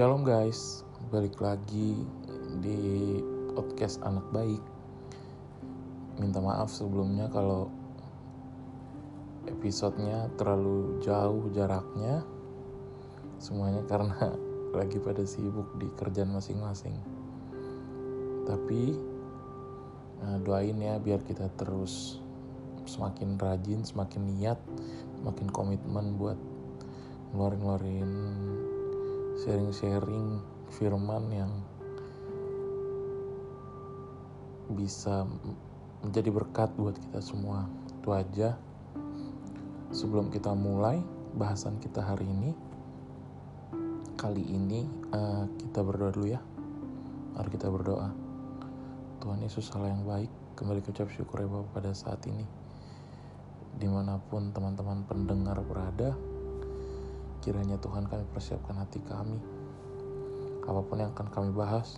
Shalom guys, balik lagi di podcast anak baik. Minta maaf sebelumnya kalau episodenya terlalu jauh jaraknya. Semuanya karena lagi pada sibuk di kerjaan masing-masing. Tapi eh, doain ya biar kita terus semakin rajin, semakin niat, semakin komitmen buat ngeluarin-ngeluarin sharing-sharing firman yang bisa menjadi berkat buat kita semua. Itu aja. Sebelum kita mulai bahasan kita hari ini, kali ini uh, kita berdoa dulu ya. Mari kita berdoa. Tuhan Yesus Allah yang baik, kembali ucap syukur ya Bapak pada saat ini. Di mana pun teman-teman pendengar berada, Kiranya Tuhan kami persiapkan hati kami. Apa pun yang akan kami bahas,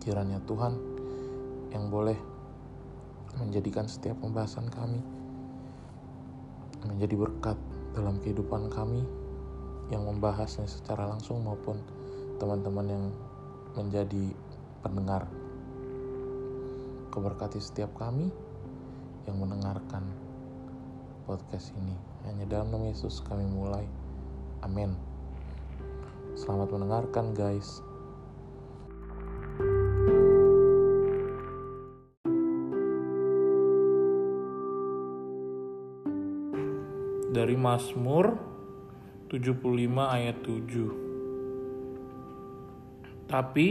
kiranya Tuhan yang boleh menjadikan setiap pembahasan kami menjadi berkat dalam kehidupan kami yang membahasnya secara langsung maupun teman-teman yang menjadi pendengar. Keberkati setiap kami yang mendengarkan podcast ini. Hanya dalam nama Yesus kami mulai. Amin. Selamat mendengarkan, guys. Dari Mazmur 75 ayat 7. Tapi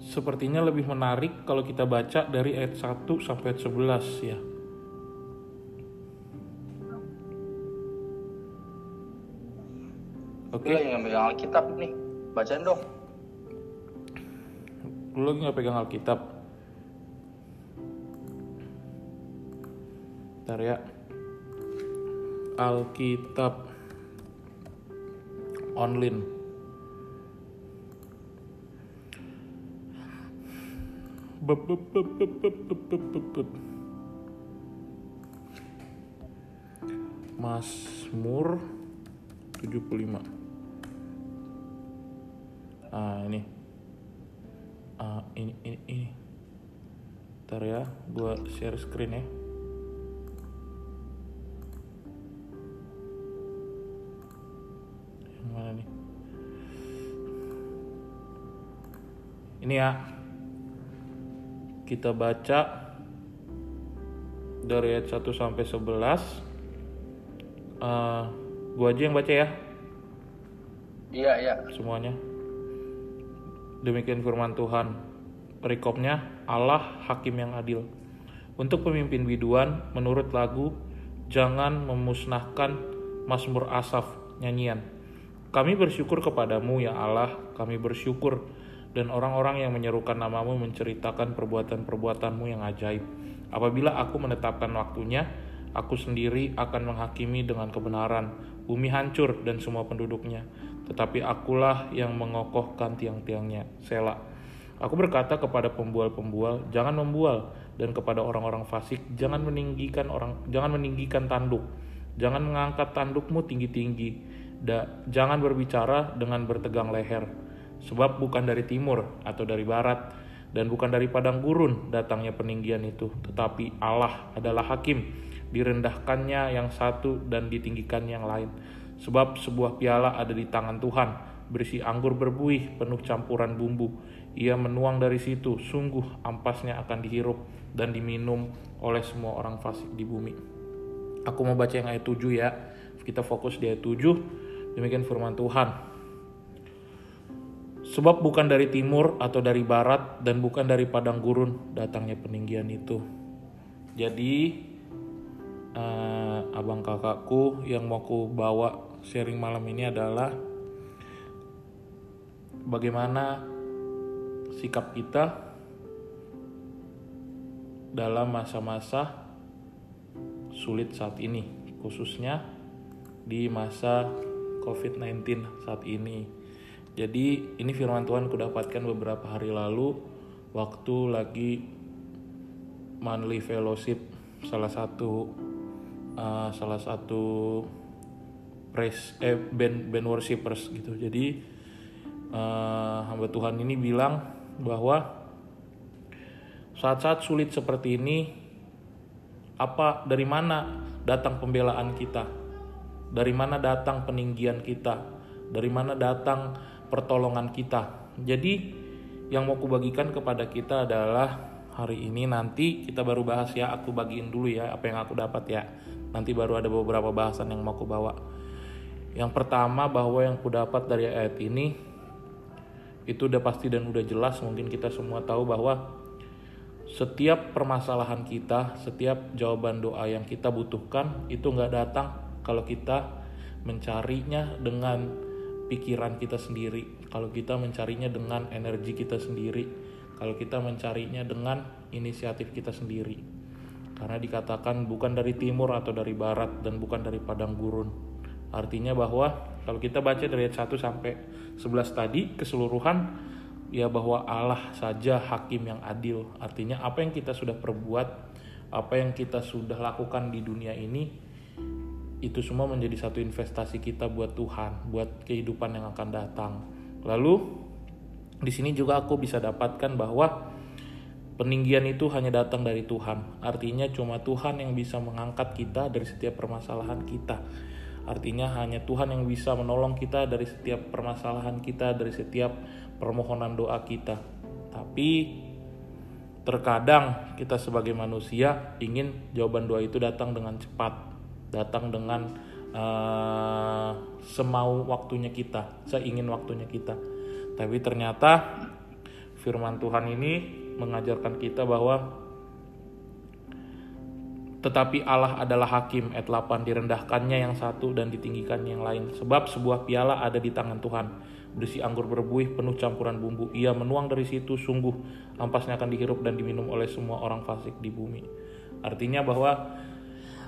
sepertinya lebih menarik kalau kita baca dari ayat 1 sampai ayat 11 ya. Oke. Okay. lagi pegang Alkitab nih. Bacain dong. Lu lagi nggak pegang Alkitab? Ntar ya. Alkitab online. Bep, bep, bep, bep, bep, bep, bep, bep. Mazmur 75 ah ini. Ah ini ini ini. Ntar ya gua share screen ya. Yang mana nih? Ini ya. Kita baca dari ayat 1 sampai 11 uh, gua aja yang baca ya. Iya iya. Semuanya Demikian firman Tuhan. Perikopnya, Allah hakim yang adil. Untuk pemimpin biduan, menurut lagu, jangan memusnahkan Mazmur Asaf, nyanyian. Kami bersyukur kepadamu ya Allah, kami bersyukur dan orang-orang yang menyerukan namamu menceritakan perbuatan-perbuatanmu yang ajaib. Apabila aku menetapkan waktunya, aku sendiri akan menghakimi dengan kebenaran. Bumi hancur dan semua penduduknya. Tetapi akulah yang mengokohkan tiang-tiangnya. Sela. Aku berkata kepada pembual-pembual, jangan membual, dan kepada orang-orang fasik, jangan meninggikan orang, jangan meninggikan tanduk, jangan mengangkat tandukmu tinggi-tinggi, jangan berbicara dengan bertegang leher, sebab bukan dari timur atau dari barat, dan bukan dari padang gurun datangnya peninggian itu, tetapi Allah adalah hakim, direndahkannya yang satu dan ditinggikan yang lain Sebab sebuah piala ada di tangan Tuhan, berisi anggur berbuih penuh campuran bumbu. Ia menuang dari situ, sungguh ampasnya akan dihirup dan diminum oleh semua orang fasik di bumi. Aku mau baca yang ayat 7 ya. Kita fokus di ayat 7. Demikian firman Tuhan. Sebab bukan dari timur atau dari barat dan bukan dari padang gurun datangnya peninggian itu. Jadi uh, abang kakakku yang mau ku bawa sharing malam ini adalah bagaimana sikap kita dalam masa-masa sulit saat ini, khususnya di masa COVID-19 saat ini. Jadi ini firman Tuhan kudapatkan beberapa hari lalu waktu lagi monthly fellowship salah satu uh, salah satu praise eh band band worshipers gitu. Jadi eh, hamba Tuhan ini bilang bahwa saat-saat sulit seperti ini apa dari mana datang pembelaan kita? Dari mana datang peninggian kita? Dari mana datang pertolongan kita? Jadi yang mau kubagikan kepada kita adalah hari ini nanti kita baru bahas ya. Aku bagiin dulu ya apa yang aku dapat ya nanti baru ada beberapa bahasan yang mau aku bawa. Yang pertama bahwa yang ku dapat dari ayat ini itu udah pasti dan udah jelas mungkin kita semua tahu bahwa setiap permasalahan kita, setiap jawaban doa yang kita butuhkan itu nggak datang kalau kita mencarinya dengan pikiran kita sendiri, kalau kita mencarinya dengan energi kita sendiri, kalau kita mencarinya dengan inisiatif kita sendiri. Karena dikatakan bukan dari timur atau dari barat dan bukan dari padang gurun. Artinya bahwa kalau kita baca dari ayat 1 sampai 11 tadi keseluruhan ya bahwa Allah saja hakim yang adil. Artinya apa yang kita sudah perbuat, apa yang kita sudah lakukan di dunia ini itu semua menjadi satu investasi kita buat Tuhan, buat kehidupan yang akan datang. Lalu di sini juga aku bisa dapatkan bahwa peninggian itu hanya datang dari Tuhan. Artinya cuma Tuhan yang bisa mengangkat kita dari setiap permasalahan kita. Artinya hanya Tuhan yang bisa menolong kita dari setiap permasalahan kita, dari setiap permohonan doa kita. Tapi terkadang kita sebagai manusia ingin jawaban doa itu datang dengan cepat, datang dengan uh, semau waktunya kita, seingin waktunya kita. Tapi ternyata firman Tuhan ini mengajarkan kita bahwa tetapi Allah adalah hakim ayat 8 direndahkannya yang satu dan ditinggikan yang lain sebab sebuah piala ada di tangan Tuhan berisi anggur berbuih penuh campuran bumbu. Ia menuang dari situ sungguh ampasnya akan dihirup dan diminum oleh semua orang fasik di bumi. Artinya bahwa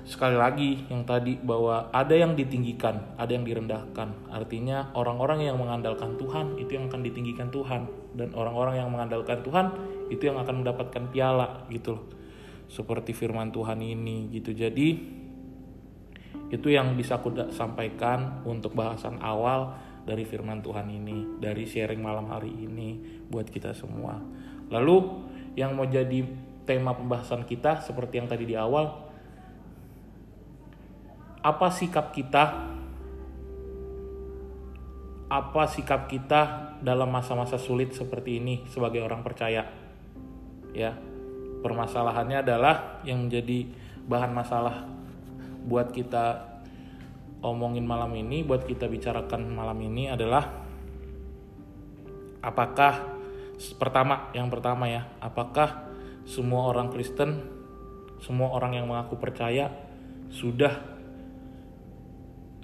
sekali lagi yang tadi bahwa ada yang ditinggikan, ada yang direndahkan. Artinya orang-orang yang mengandalkan Tuhan itu yang akan ditinggikan Tuhan dan orang-orang yang mengandalkan Tuhan itu yang akan mendapatkan piala gitu loh. Seperti firman Tuhan ini gitu. Jadi itu yang bisa aku sampaikan untuk bahasan awal dari firman Tuhan ini, dari sharing malam hari ini buat kita semua. Lalu yang mau jadi tema pembahasan kita seperti yang tadi di awal, apa sikap kita? Apa sikap kita dalam masa-masa sulit seperti ini sebagai orang percaya? Ya, permasalahannya adalah yang menjadi bahan masalah buat kita omongin malam ini, buat kita bicarakan malam ini adalah apakah pertama, yang pertama ya, apakah semua orang Kristen, semua orang yang mengaku percaya sudah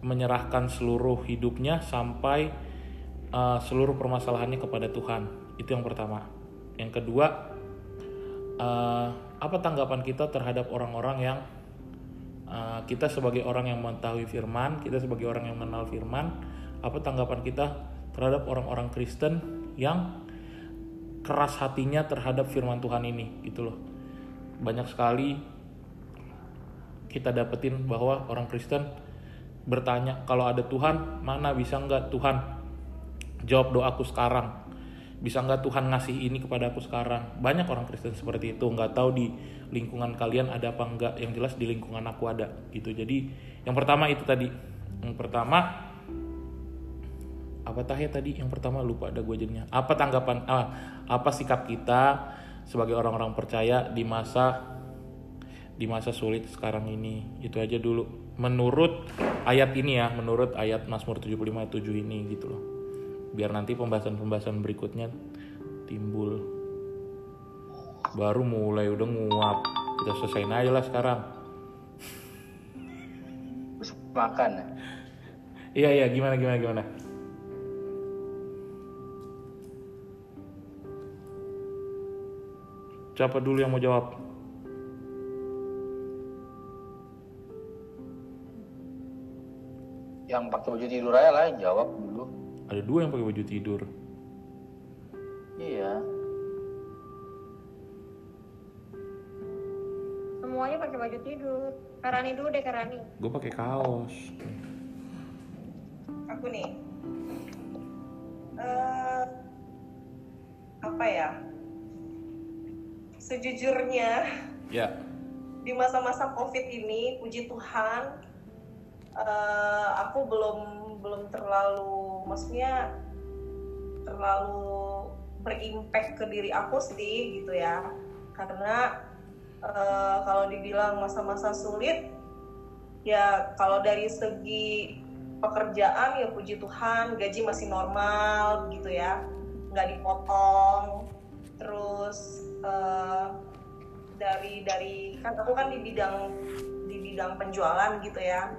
menyerahkan seluruh hidupnya sampai uh, seluruh permasalahannya kepada Tuhan. Itu yang pertama. Yang kedua, uh, apa tanggapan kita terhadap orang-orang yang Eh, kita sebagai orang yang mengetahui firman, kita sebagai orang yang mengenal firman, apa tanggapan kita terhadap orang-orang Kristen yang keras hatinya terhadap firman Tuhan ini, gitu loh. Banyak sekali kita dapetin bahwa orang Kristen bertanya kalau ada Tuhan mana bisa nggak Tuhan? Jawab doaku sekarang. Bisa nggak Tuhan ngasih ini kepada aku sekarang? Banyak orang Kristen seperti itu nggak tahu di lingkungan kalian ada apa enggak yang jelas di lingkungan aku ada gitu. Jadi yang pertama itu tadi. Yang pertama apa ya tadi? Yang pertama lupa ada gue jadinya. Apa tanggapan ah, apa sikap kita sebagai orang-orang percaya di masa di masa sulit sekarang ini? Itu aja dulu menurut ayat ini ya menurut ayat Mazmur 75 7 ini gitu loh. Biar nanti pembahasan-pembahasan berikutnya timbul. Baru mulai udah nguap. Kita selesaiin aja lah sekarang. Makan ya? iya iya. Gimana gimana gimana? Siapa dulu yang mau jawab yang pakai baju tidur aja lah yang jawab dulu. Ada dua yang pakai baju tidur. Iya. Semuanya pakai baju tidur. Karani dulu deh Karani. Gue pakai kaos. Aku nih. Eh, apa ya? Sejujurnya Ya. di masa-masa covid ini puji Tuhan eh, aku belum belum terlalu maksudnya terlalu berimpact ke diri aku sih gitu ya. Karena eh, kalau dibilang masa-masa sulit ya kalau dari segi pekerjaan ya puji Tuhan gaji masih normal gitu ya. Nggak dipotong. Terus eh, dari dari kan aku kan di bidang di bidang penjualan gitu ya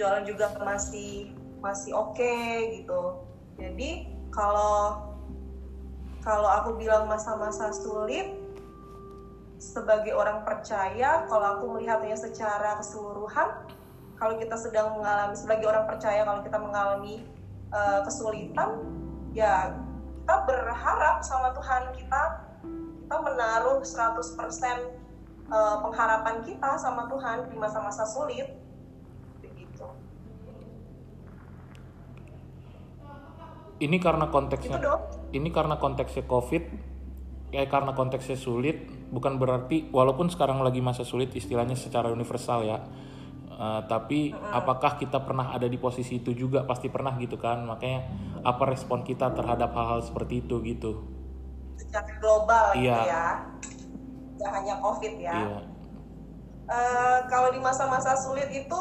penjualan juga masih masih oke gitu. Jadi kalau kalau aku bilang masa-masa sulit sebagai orang percaya kalau aku melihatnya secara keseluruhan kalau kita sedang mengalami sebagai orang percaya kalau kita mengalami uh, kesulitan ya kita berharap sama Tuhan kita kita menaruh 100% uh, pengharapan kita sama Tuhan di masa-masa sulit begitu Ini karena konteksnya dong. Ini karena konteksnya Covid ya karena konteksnya sulit bukan berarti walaupun sekarang lagi masa sulit istilahnya secara universal ya. Eh, tapi apakah kita pernah ada di posisi itu juga? Pasti pernah gitu kan? Makanya apa respon kita terhadap hal-hal seperti itu gitu? Secara global gitu Iya. ya. Nggak hanya COVID ya. Iya. Eh, kalau di masa-masa sulit itu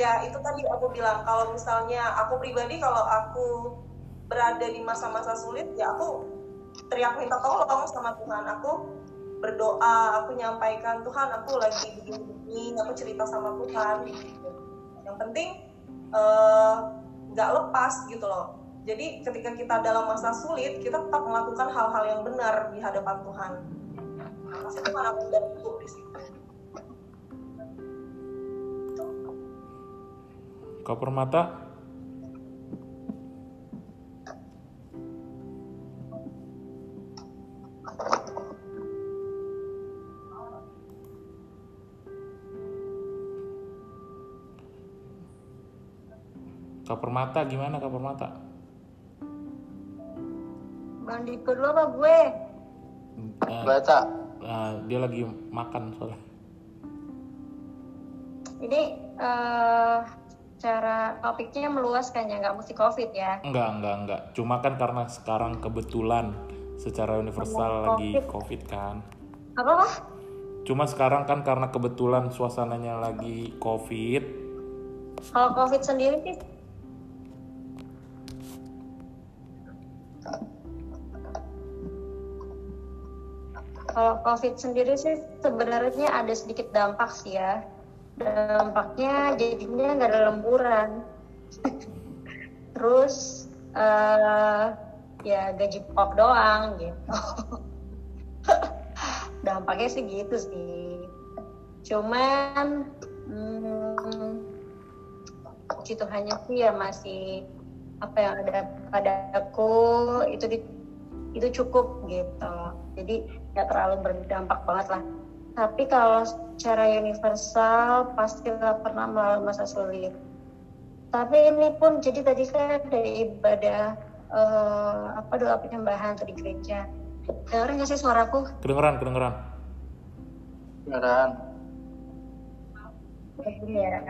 ya itu tadi aku bilang kalau misalnya aku pribadi kalau aku berada di masa-masa sulit ya aku teriak minta tolong sama Tuhan. Aku berdoa aku nyampaikan Tuhan aku lagi begini-begini aku cerita sama Tuhan. Yang penting eh, nggak lepas gitu loh. Jadi ketika kita dalam masa sulit kita tetap melakukan hal-hal yang benar di hadapan Tuhan. Bantu di situ kau permata Kak Permata gimana Kak Permata? Bang Diko dulu apa gue? Eh, Baca. eh, dia lagi makan soalnya. Ini eh cara topiknya meluas kan ya, nggak mesti COVID ya. Enggak, enggak, enggak. Cuma kan karena sekarang kebetulan secara universal Ngomong lagi COVID. COVID kan. Apa lah? Cuma sekarang kan karena kebetulan suasananya lagi COVID. Kalau COVID sendiri sih Kalau COVID sendiri sih sebenarnya ada sedikit dampak sih ya. Dampaknya jadinya nggak ada lemburan. Terus eh ya gaji pokok doang gitu. Dampaknya sih gitu sih. Cuman hmm, puji Tuhannya sih ya masih apa yang ada padaku itu di, itu cukup gitu jadi nggak terlalu berdampak banget lah tapi kalau secara universal pasti nggak pernah melalui masa sulit tapi ini pun jadi tadi kan ada ibadah eh, apa doa penyembahan tuh di gereja dengerin nggak sih suaraku Kedengeran, kedengeran. Beneran. Iya.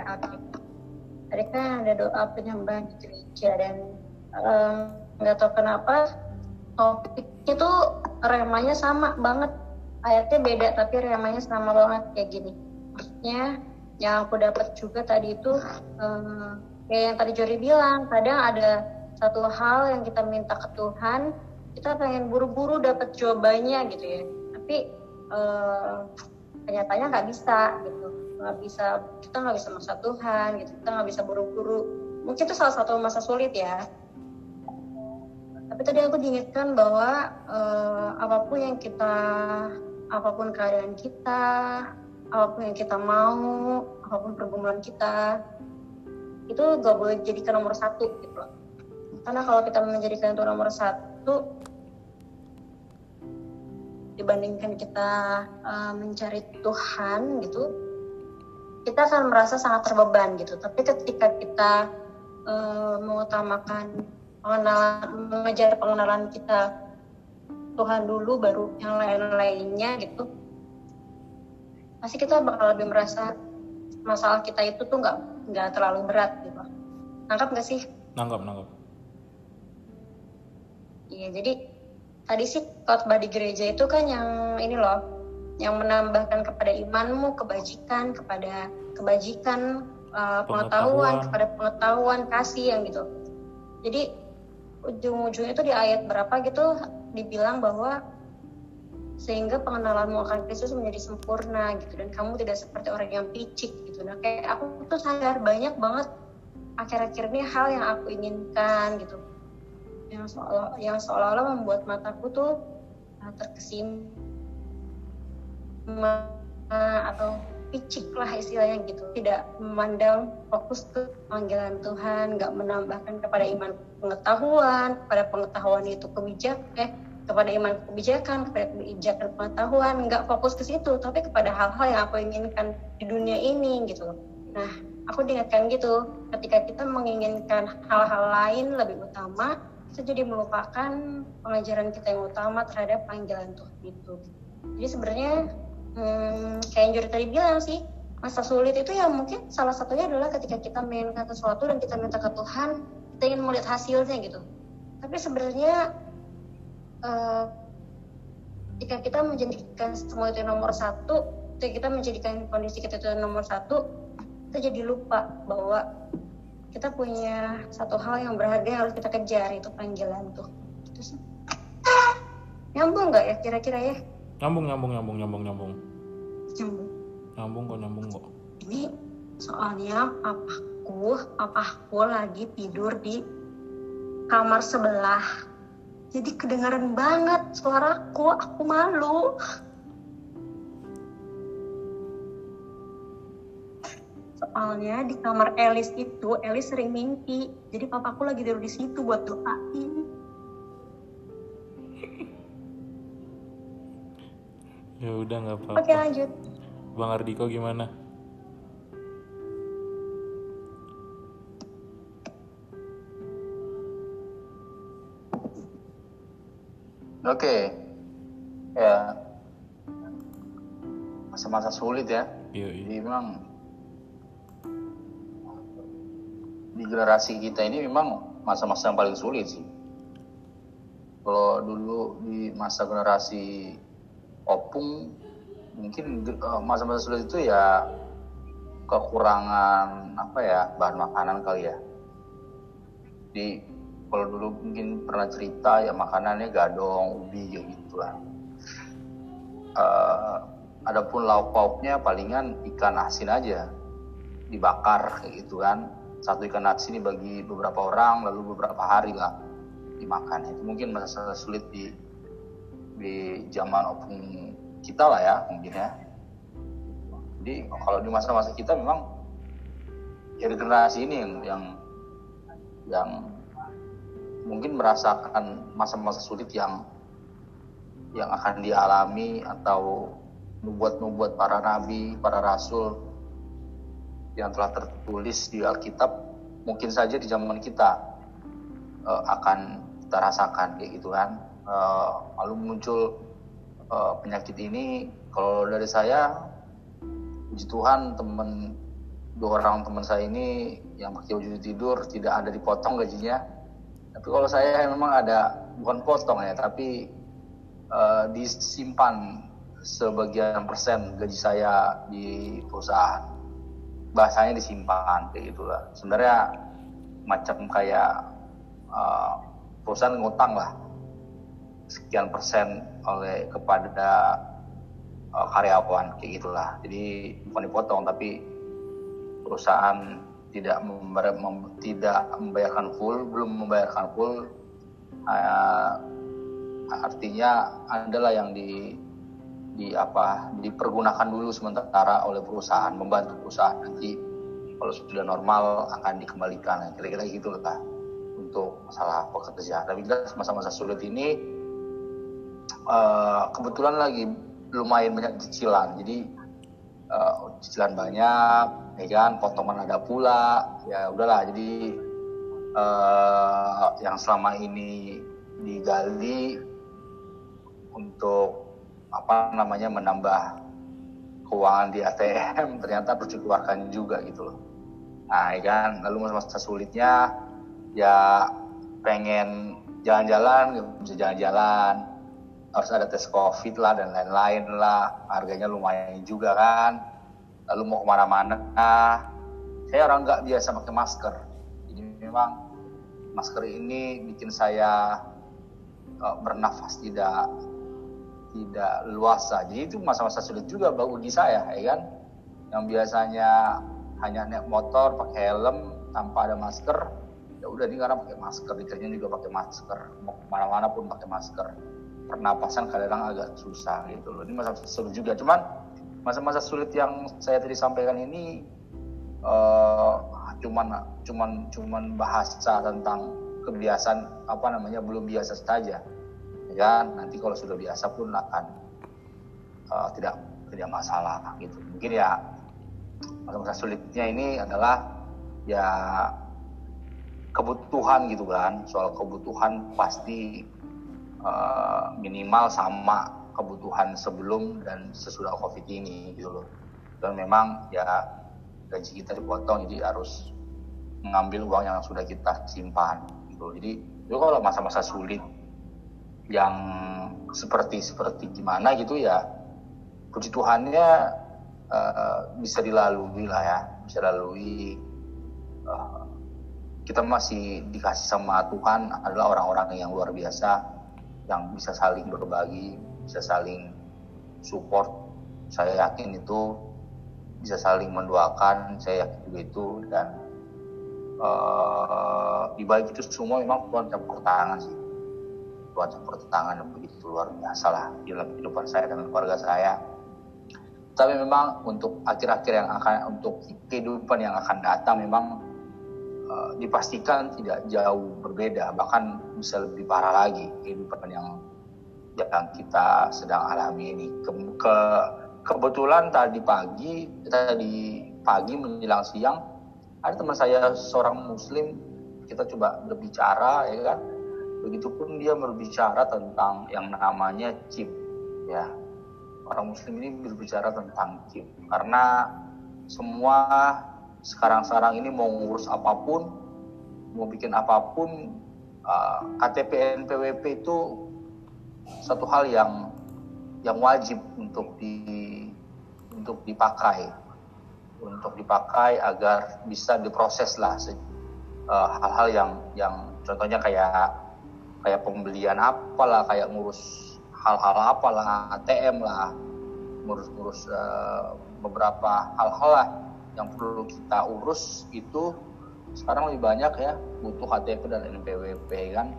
Tadi kan ada doa penyembahan di gereja dan em, nggak tahu kenapa topiknya tuh remanya sama banget. Ayatnya beda tapi remanya sama banget kayak gini. Maksudnya yang aku dapat juga tadi itu em, kayak yang tadi Jori bilang, kadang ada satu hal yang kita minta ke Tuhan, kita pengen buru-buru dapat jawabannya gitu ya. Tapi eh, kenyataannya nggak bisa gitu nggak bisa kita nggak bisa maksa Tuhan gitu kita nggak bisa buru-buru mungkin itu salah satu masa sulit ya tapi tadi aku diingatkan bahwa eh, apa pun yang kita apa pun keadaan kita apa pun yang kita mau apa pun pergumulan kita itu gak boleh jadikan nomor satu gitu loh. Karena kalau kita menjadikan itu nomor satu dibandingkan kita uh, mencari Tuhan gitu kita akan merasa sangat terbeban gitu. Tapi ketika kita uh, mengutamakan pengenalan mengejar pengenalan kita Tuhan dulu baru yang lain-lainnya gitu. Pasti kita bakal lebih merasa masalah kita itu tuh nggak nggak terlalu berat gitu. Nangkap nggak sih? Nangkap, nangkap. iya jadi tadi sih khotbah di gereja itu kan yang ini loh yang menambahkan kepada imanmu kebajikan kepada kebajikan uh, pengetahuan, Pengetahuan. kepada pengetahuan kasih yang gitu. Jadi ujung-ujungnya itu di ayat berapa gitu dibilang bahwa sehingga pengenalanmu akan Kristus menjadi sempurna gitu dan kamu tidak seperti orang yang picik gitu. Nah kayak aku tuh sadar banyak banget akhir-akhir ini hal yang aku inginkan gitu. Yang seolah yang seolah-olah membuat mataku tuh uh, terkesima atau picik lah istilahnya gitu. Tidak memandang fokus ke panggilan Tuhan nggak menambahkan kepada iman pengetahuan kepada pengetahuan itu kebijak eh kepada iman kebijakan kepada kebijakan pengetahuan nggak fokus ke situ tapi kepada hal-hal yang aku inginkan di dunia ini gitu nah aku diingatkan gitu ketika kita menginginkan hal-hal lain lebih utama kita jadi melupakan pengajaran kita yang utama terhadap panggilan Tuhan itu. Jadi sebenarnya hmm, kayak yang Juri tadi bilang sih masa sulit itu ya mungkin salah satunya adalah ketika kita menginginkan sesuatu dan kita minta ke Tuhan kita ingin melihat hasilnya gitu. Tapi sebenarnya eh, ketika kita menjadikan semua itu nomor satu ketika kita menjadikan kondisi kita itu nomor satu kita jadi lupa bahwa kita punya satu hal yang berharga yang harus kita kejar itu panggilan tuh. Gitu sih. Nyambung nggak ya kira-kira ya Nyambung, nyambung, nyambung, nyambung, nyambung. nyambung. Nyambung kok, nyambung kok. ini soalnya papaku papaku lagi tidur di kamar sebelah. Jadi kedengaran banget suaraku aku malu. Soalnya di kamar Elis itu Elis sering mimpi. Jadi papaku lagi tidur di situ buat doain Ya udah nggak oke apa-apa. lanjut Bang Ardiko gimana? Oke. Ya. Masa-masa sulit ya. Iya, iya. Jadi memang di generasi kita ini memang masa-masa yang paling sulit sih. Kalau dulu di masa generasi opung mungkin eh, masa-masa sulit itu ya kekurangan apa ya bahan makanan kali ya. Di kalau dulu mungkin pernah cerita ya makanannya gadong, ubi kayak gitu kan. Eh, adapun lauk pauknya palingan ikan asin aja dibakar gitu kan satu ikan asin dibagi beberapa orang lalu beberapa hari lah dimakan itu mungkin masa sulit di di zaman opung kita lah ya mungkin ya jadi kalau di masa-masa kita memang ya di generasi ini yang yang, yang mungkin merasakan masa-masa sulit yang yang akan dialami atau nubuat-nubuat para nabi, para rasul yang telah tertulis di Alkitab mungkin saja di zaman kita eh, akan kita rasakan kayak gitu kan. Eh, lalu muncul eh, penyakit ini kalau dari saya puji Tuhan teman dua orang teman saya ini yang pakai baju tidur tidak ada dipotong gajinya. Tapi kalau saya memang ada bukan potong ya, tapi eh, disimpan sebagian persen gaji saya di perusahaan. Bahasanya disimpan kayak gitulah. Sebenarnya macam kayak uh, perusahaan ngutang lah sekian persen oleh kepada uh, karyawan kayak gitulah. Jadi bukan dipotong tapi perusahaan tidak membayar, mem- tidak membayarkan full belum membayarkan full uh, artinya adalah yang di di apa dipergunakan dulu sementara oleh perusahaan membantu perusahaan. Nanti kalau sudah normal akan dikembalikan. Kira-kira gitu lah untuk masalah pekerja tapi jelas masa-masa sulit ini eh, kebetulan lagi lumayan banyak cicilan. Jadi eh, cicilan banyak ya kan potongan ada pula. Ya udahlah. Jadi eh, yang selama ini digali untuk apa namanya menambah keuangan di ATM ternyata harus dikeluarkan juga gitu loh. Nah, ya kan. Lalu masa-masa sulitnya ya pengen jalan-jalan nggak bisa jalan-jalan harus ada tes covid lah dan lain-lain lah. Harganya lumayan juga kan. Lalu mau ke mana-mana. Nah, saya orang nggak biasa pakai masker. Jadi memang masker ini bikin saya uh, bernafas tidak tidak luasa jadi itu masa-masa sulit juga bagi saya ya kan? Yang biasanya hanya naik motor pakai helm tanpa ada masker ya udah ini karena pakai masker di kerjanya juga pakai masker. Mau ke mana-mana pun pakai masker pernapasan kadang agak susah gitu loh. Ini masa-masa sulit juga. Cuman masa-masa sulit yang saya tadi sampaikan ini uh, cuman cuman cuman bahasa tentang kebiasaan apa namanya belum biasa saja. Ya kan? Nanti kalau sudah biasa pun akan uh, tidak tidak masalah gitu. Mungkin ya masa-masa sulitnya ini adalah ya kebutuhan gitu kan. Soal kebutuhan pasti uh, minimal sama kebutuhan sebelum dan sesudah covid ini gitu loh. Dan memang ya gaji kita dipotong jadi harus mengambil uang yang sudah kita simpan gitu jadi itu kalau masa-masa sulit yang seperti seperti gimana gitu ya puji Tuhannya uh, bisa dilalui lah ya bisa lalui uh, kita masih dikasih sama Tuhan adalah orang-orang yang luar biasa yang bisa saling berbagi, bisa saling support. Saya yakin itu bisa saling mendoakan, saya yakin juga itu dan uh, di balik itu semua memang Tuhan campur tangan sih. Tuhan campur tangan yang begitu luar biasa lah di dalam kehidupan saya dan keluarga saya. Tapi memang untuk akhir-akhir yang akan untuk kehidupan yang akan datang memang uh, dipastikan tidak jauh berbeda bahkan bisa lebih parah lagi. Kehidupan yang yang kita sedang alami ini. Ke, ke kebetulan tadi pagi tadi pagi menjelang siang ada teman saya seorang muslim. Kita coba berbicara ya kan? Begitupun dia berbicara tentang yang namanya chip ya. Orang muslim ini berbicara tentang chip karena semua sekarang-sekarang ini mau ngurus apa pun, mau bikin apa pun, uh, KTP NPWP itu satu hal yang yang wajib untuk di untuk dipakai, untuk dipakai agar bisa diproses lah uh, hal-hal yang yang contohnya kayak kayak pembelian apalah, kayak ngurus hal-hal apalah, ATM lah, ngurus-ngurus uh, beberapa hal-hal lah yang perlu kita urus itu sekarang lebih banyak ya butuh KTP dan NPWP kan.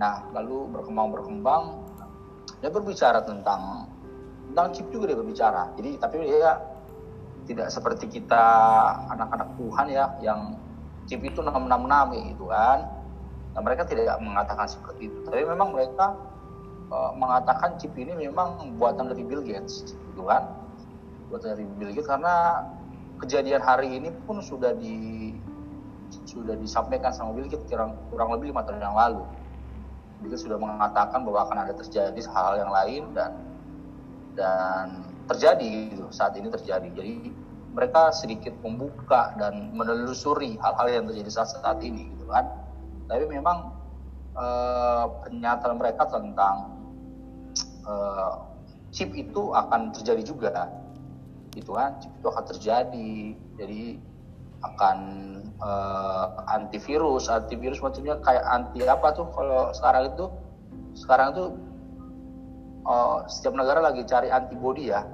Nah lalu berkembang berkembang dia berbicara tentang tentang chip juga dia berbicara. Jadi tapi dia tidak seperti kita anak-anak Tuhan ya yang chip itu 666 gitu kan. Nah, mereka tidak mengatakan seperti itu. Tapi memang mereka uh, mengatakan chip ini memang buatan dari Bill Gates gitu kan. Buatan dari Bill Gates karena kejadian hari ini pun sudah di sudah disampaikan sama Bill kurang, kurang lebih lima tahun yang lalu. Bill sudah mengatakan bahwa akan ada terjadi hal-hal yang lain dan dan terjadi gitu saat ini terjadi. Jadi mereka sedikit membuka dan menelusuri hal-hal yang terjadi saat saat ini gitu kan. Tapi memang eh, pernyataan mereka tentang eh, chip itu akan terjadi juga gitu kan itu akan terjadi jadi akan uh, antivirus antivirus maksudnya kayak anti apa tuh kalau sekarang itu? Sekarang itu uh, setiap negara lagi cari antibody ya.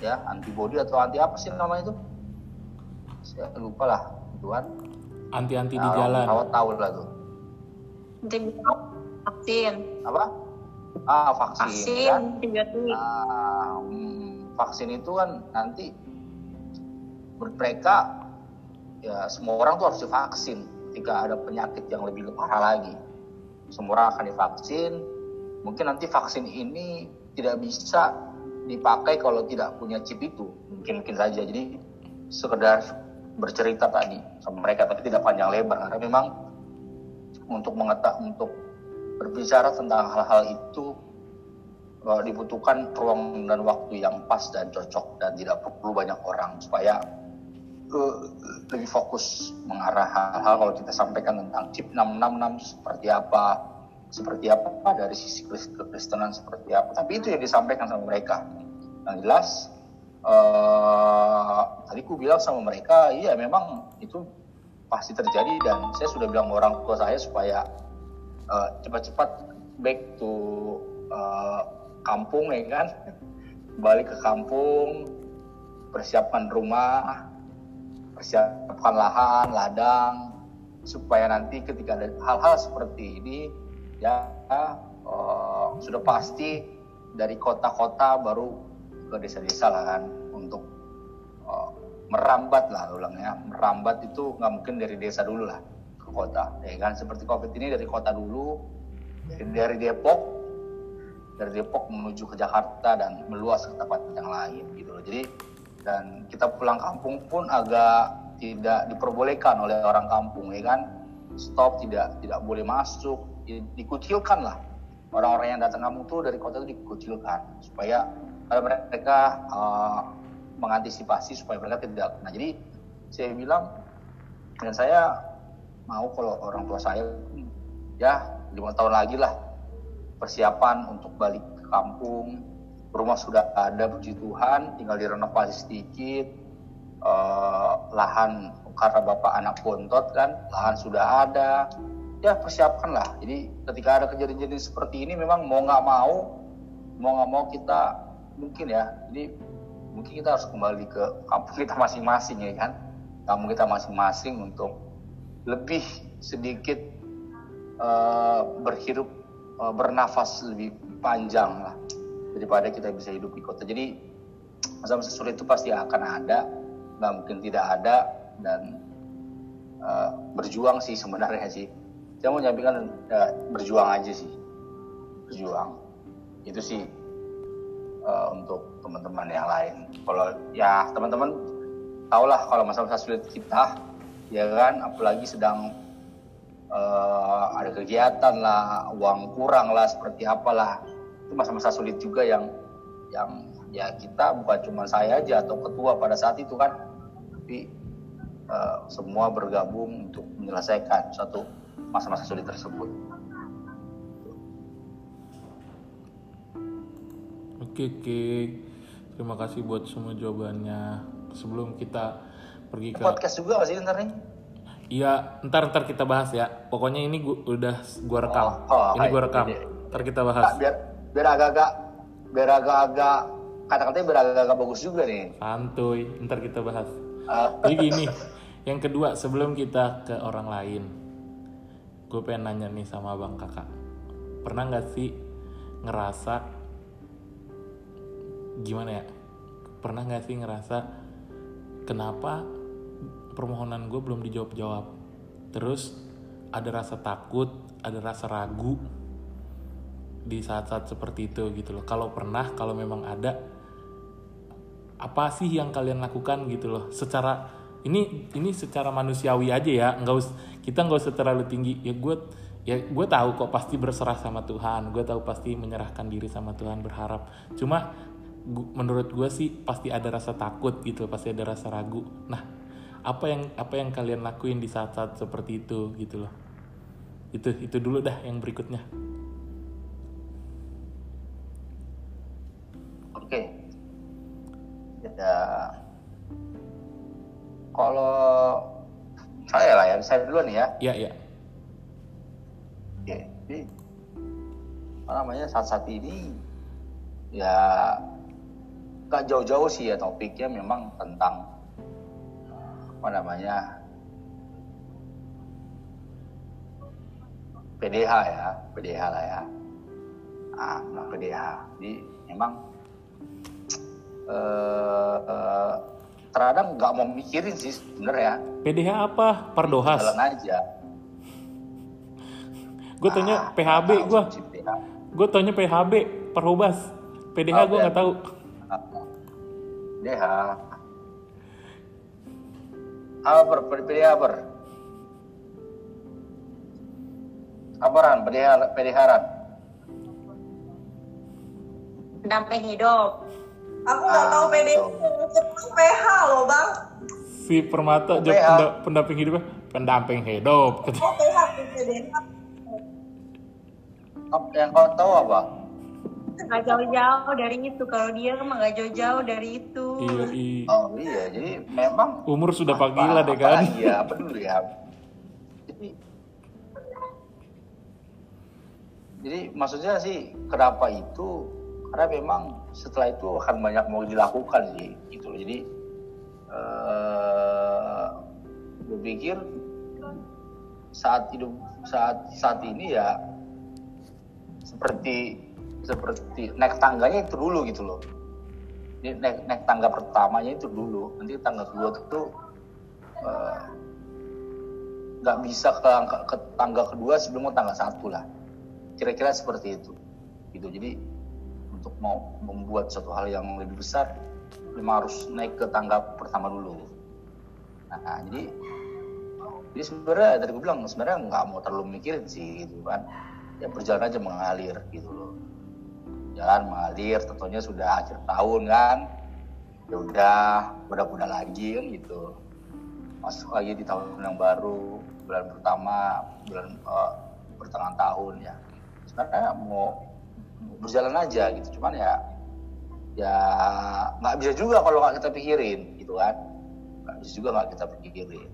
Ya antibody atau anti apa sih namanya itu? Saya lupa lah gitu kan anti anti nah, di jalan. Tahu tahu lah tuh. Anti vaksin. apa? Ah vaksin, Vaksin, kan? antibiotik. Nah, hmm, vaksin itu kan nanti mereka ya semua orang tuh harus divaksin ketika ada penyakit yang lebih parah lagi. Semua orang akan divaksin. Mungkin nanti vaksin ini tidak bisa dipakai kalau tidak punya chip itu. Mungkin mungkin saja. Jadi sekedar bercerita tadi sama mereka tapi tidak panjang lebar karena memang untuk mengetak untuk berbicara tentang hal-hal itu uh, dibutuhkan ruang dan waktu yang pas dan cocok dan tidak perlu banyak orang supaya uh, lebih fokus mengarah hal-hal kalau kita sampaikan tentang chip 666 seperti apa seperti apa dari sisi kekristenan seperti apa. Tapi itu yang disampaikan sama mereka. Yang jelas uh, tadi ku bilang sama mereka iya memang itu pasti terjadi dan saya sudah bilang ke orang tua saya supaya uh, cepat-cepat back to uh, kampung ya kan? Balik ke kampung persiapkan rumah persiapkan lahan ladang supaya nanti ketika ada hal-hal seperti ini ya uh, sudah pasti dari kota-kota baru ke desa-desa lah kan untuk uh, merambat lah ulangnya merambat itu nggak mungkin dari desa dulu lah ke kota ya kan? Seperti covid ini dari kota dulu dari, Depok dari Depok menuju ke Jakarta dan meluas ke tempat yang lain gitu loh. Jadi dan kita pulang kampung pun agak tidak diperbolehkan oleh orang kampung ya kan? Stop tidak tidak boleh masuk. Dikucilkan lah. Orang-orang yang datang kampung tuh dari kota itu dikucilkan supaya mereka uh, mengantisipasi supaya mereka tidak nah jadi saya bilang dan saya mau kalau orang tua saya ya lima tahun lagi lah persiapan untuk balik ke kampung rumah sudah ada puji Tuhan. Tinggal direnovasi sedikit. Uh, lahan karena bapak anak bontot kan lahan sudah ada. Ya persiapkanlah. Jadi ketika ada kejadian-kejadian seperti ini memang mau nggak mau mau nggak mau kita mungkin ya jadi mungkin kita harus kembali ke kampung kita masing-masing ya kan? Kampung kita masing-masing untuk lebih sedikit uh, berhirup uh, bernafas lebih panjang lah daripada kita bisa hidup di kota. Jadi masa-masa sulit itu pasti akan ada nggak mungkin tidak ada dan uh, berjuang sih sebenarnya sih. Saya mau nyampaikan uh, berjuang aja sih. Berjuang. Itu sih uh, untuk teman-teman yang lain. Kalau ya teman-teman tahulah kalau masa-masa sulit kita, ya kan, apalagi sedang uh, ada kegiatan lah, uang kurang lah, seperti apalah, itu masa-masa sulit juga yang yang ya kita bukan cuma saya aja atau ketua pada saat itu kan, tapi uh, semua bergabung untuk menyelesaikan satu masa-masa sulit tersebut. Oke, oke. Terima kasih buat semua jawabannya. Sebelum kita pergi ke podcast juga sih ntar nih? Iya, ntar ntar kita bahas ya. Pokoknya ini gua, udah gua rekam. Oh, oh, ini gua rekam. iya. Ntar kita bahas. Nah, biar biar agak-agak biar agak-agak kata-katanya biar agak-agak bagus juga nih. Santuy, ntar kita bahas. Uh, Jadi gini, yang kedua sebelum kita ke orang lain, gue pengen nanya nih sama bang kakak, pernah nggak sih ngerasa gimana ya? Pernah nggak sih ngerasa kenapa permohonan gue belum dijawab-jawab? Terus ada rasa takut, ada rasa ragu di saat-saat seperti itu gitu loh. Kalau pernah, kalau memang ada, apa sih yang kalian lakukan gitu loh? Secara ini ini secara manusiawi aja ya, nggak us kita nggak usah terlalu tinggi. Ya gue ya gue tahu kok pasti berserah sama Tuhan, gue tahu pasti menyerahkan diri sama Tuhan berharap. Cuma gu- menurut gue sih pasti ada rasa takut gitu, pasti ada rasa ragu. Nah, apa yang apa yang kalian lakuin di saat-saat seperti itu gitu loh? Itu itu dulu dah yang berikutnya. Oke. Ya. Kalau saya lah ya, saya duluan ya. Iya iya. Oke. Jadi apa namanya saat-saat ini ya gak jauh-jauh sih ya topiknya memang tentang apa namanya PDH ya, PDH lah ya. Ah, PDH. Jadi memang eh, eh, terkadang nggak mau mikirin sih sebenarnya. PDH apa? Pardohas. Jalan aja. Gue tanya Ah, PHB gue. PDH. Gue tanya PHB, Perhubas. PDH Oh, gue nggak tahu. DH Apa? Pilih apa? Aparan, pelihara, peliharaan. pendamping hidup Aku nggak tahu Ah, PDI, betul. itu PH loh bang. Si Permata penda- pendamping hidupnya pendamping hidup. Oh PH PDI. Apa yang kau tahu apa? nggak jauh-jauh dari itu kalau dia kan nggak jauh-jauh dari itu iya, iya. Oh iya, jadi memang Umur sudah apa- panggilan deh kan. lagi ya, apa dulu ya. Jadi, jadi maksudnya sih kenapa itu? Karena memang setelah itu akan banyak mau dilakukan sih, gitu loh. Jadi eh gue pikir saat hidup saat saat ini ya seperti seperti naik tangganya itu dulu gitu loh. Jadi naik, naik tangga pertamanya itu dulu, nanti tangga kedua itu eh, nggak bisa ke, ke tangga kedua sebelum tangga satu lah. Kira-kira seperti itu. Gitu. Jadi mau membuat suatu hal yang lebih besar, memang harus naik ke tangga pertama dulu. Nah, jadi jadi sebenarnya tadi gue bilang sebenarnya nggak mau terlalu mikirin sih gitu kan. Ya berjalan aja mengalir gitu loh jalan mengalir tentunya sudah akhir tahun kan ya udah udah-udah lagi kan gitu masuk lagi di tahun yang baru bulan pertama bulan eh, pertengahan tahun ya sebenarnya mau berjalan aja gitu. Cuman ya ya nggak bisa juga kalau nggak kita pikirin gitu kan. Nggak bisa juga nggak kita pikirin.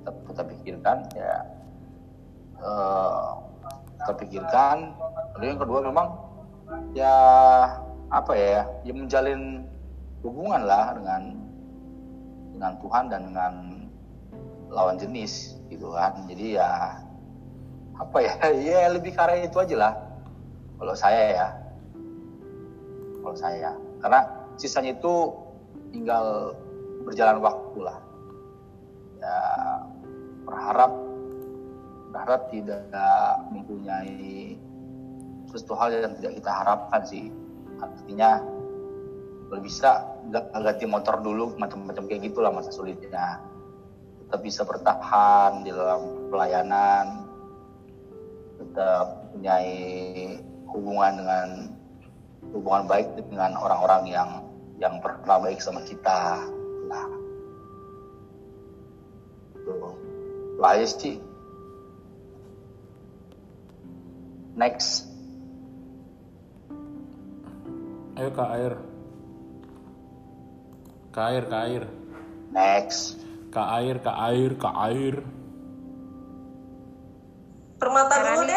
Kita, kita pikirkan ya eh, kita pikirkan. Lalu yang kedua memang ya apa ya ya menjalin hubungan lah dengan dengan Tuhan dan dengan lawan jenis gitu kan. Jadi ya apa ya ya lebih arah itu aja lah kalau saya ya. Kalau saya. Karena sisanya itu tinggal berjalan waktu lah. Ya berharap berharap tidak mempunyai sesuatu hal yang tidak kita harapkan sih. Artinya kalau bisa ganti motor dulu macam-macam kayak gitulah masa sulitnya. Kita bisa bertahan di dalam pelayanan kita mempunyai hubungan dengan hubungan baik dengan orang-orang yang yang pernah baik sama kita nah itu lah sih next Ayo ke air. Ke air, ke air. next Ke air, ke air, ke air. Permata dulu deh.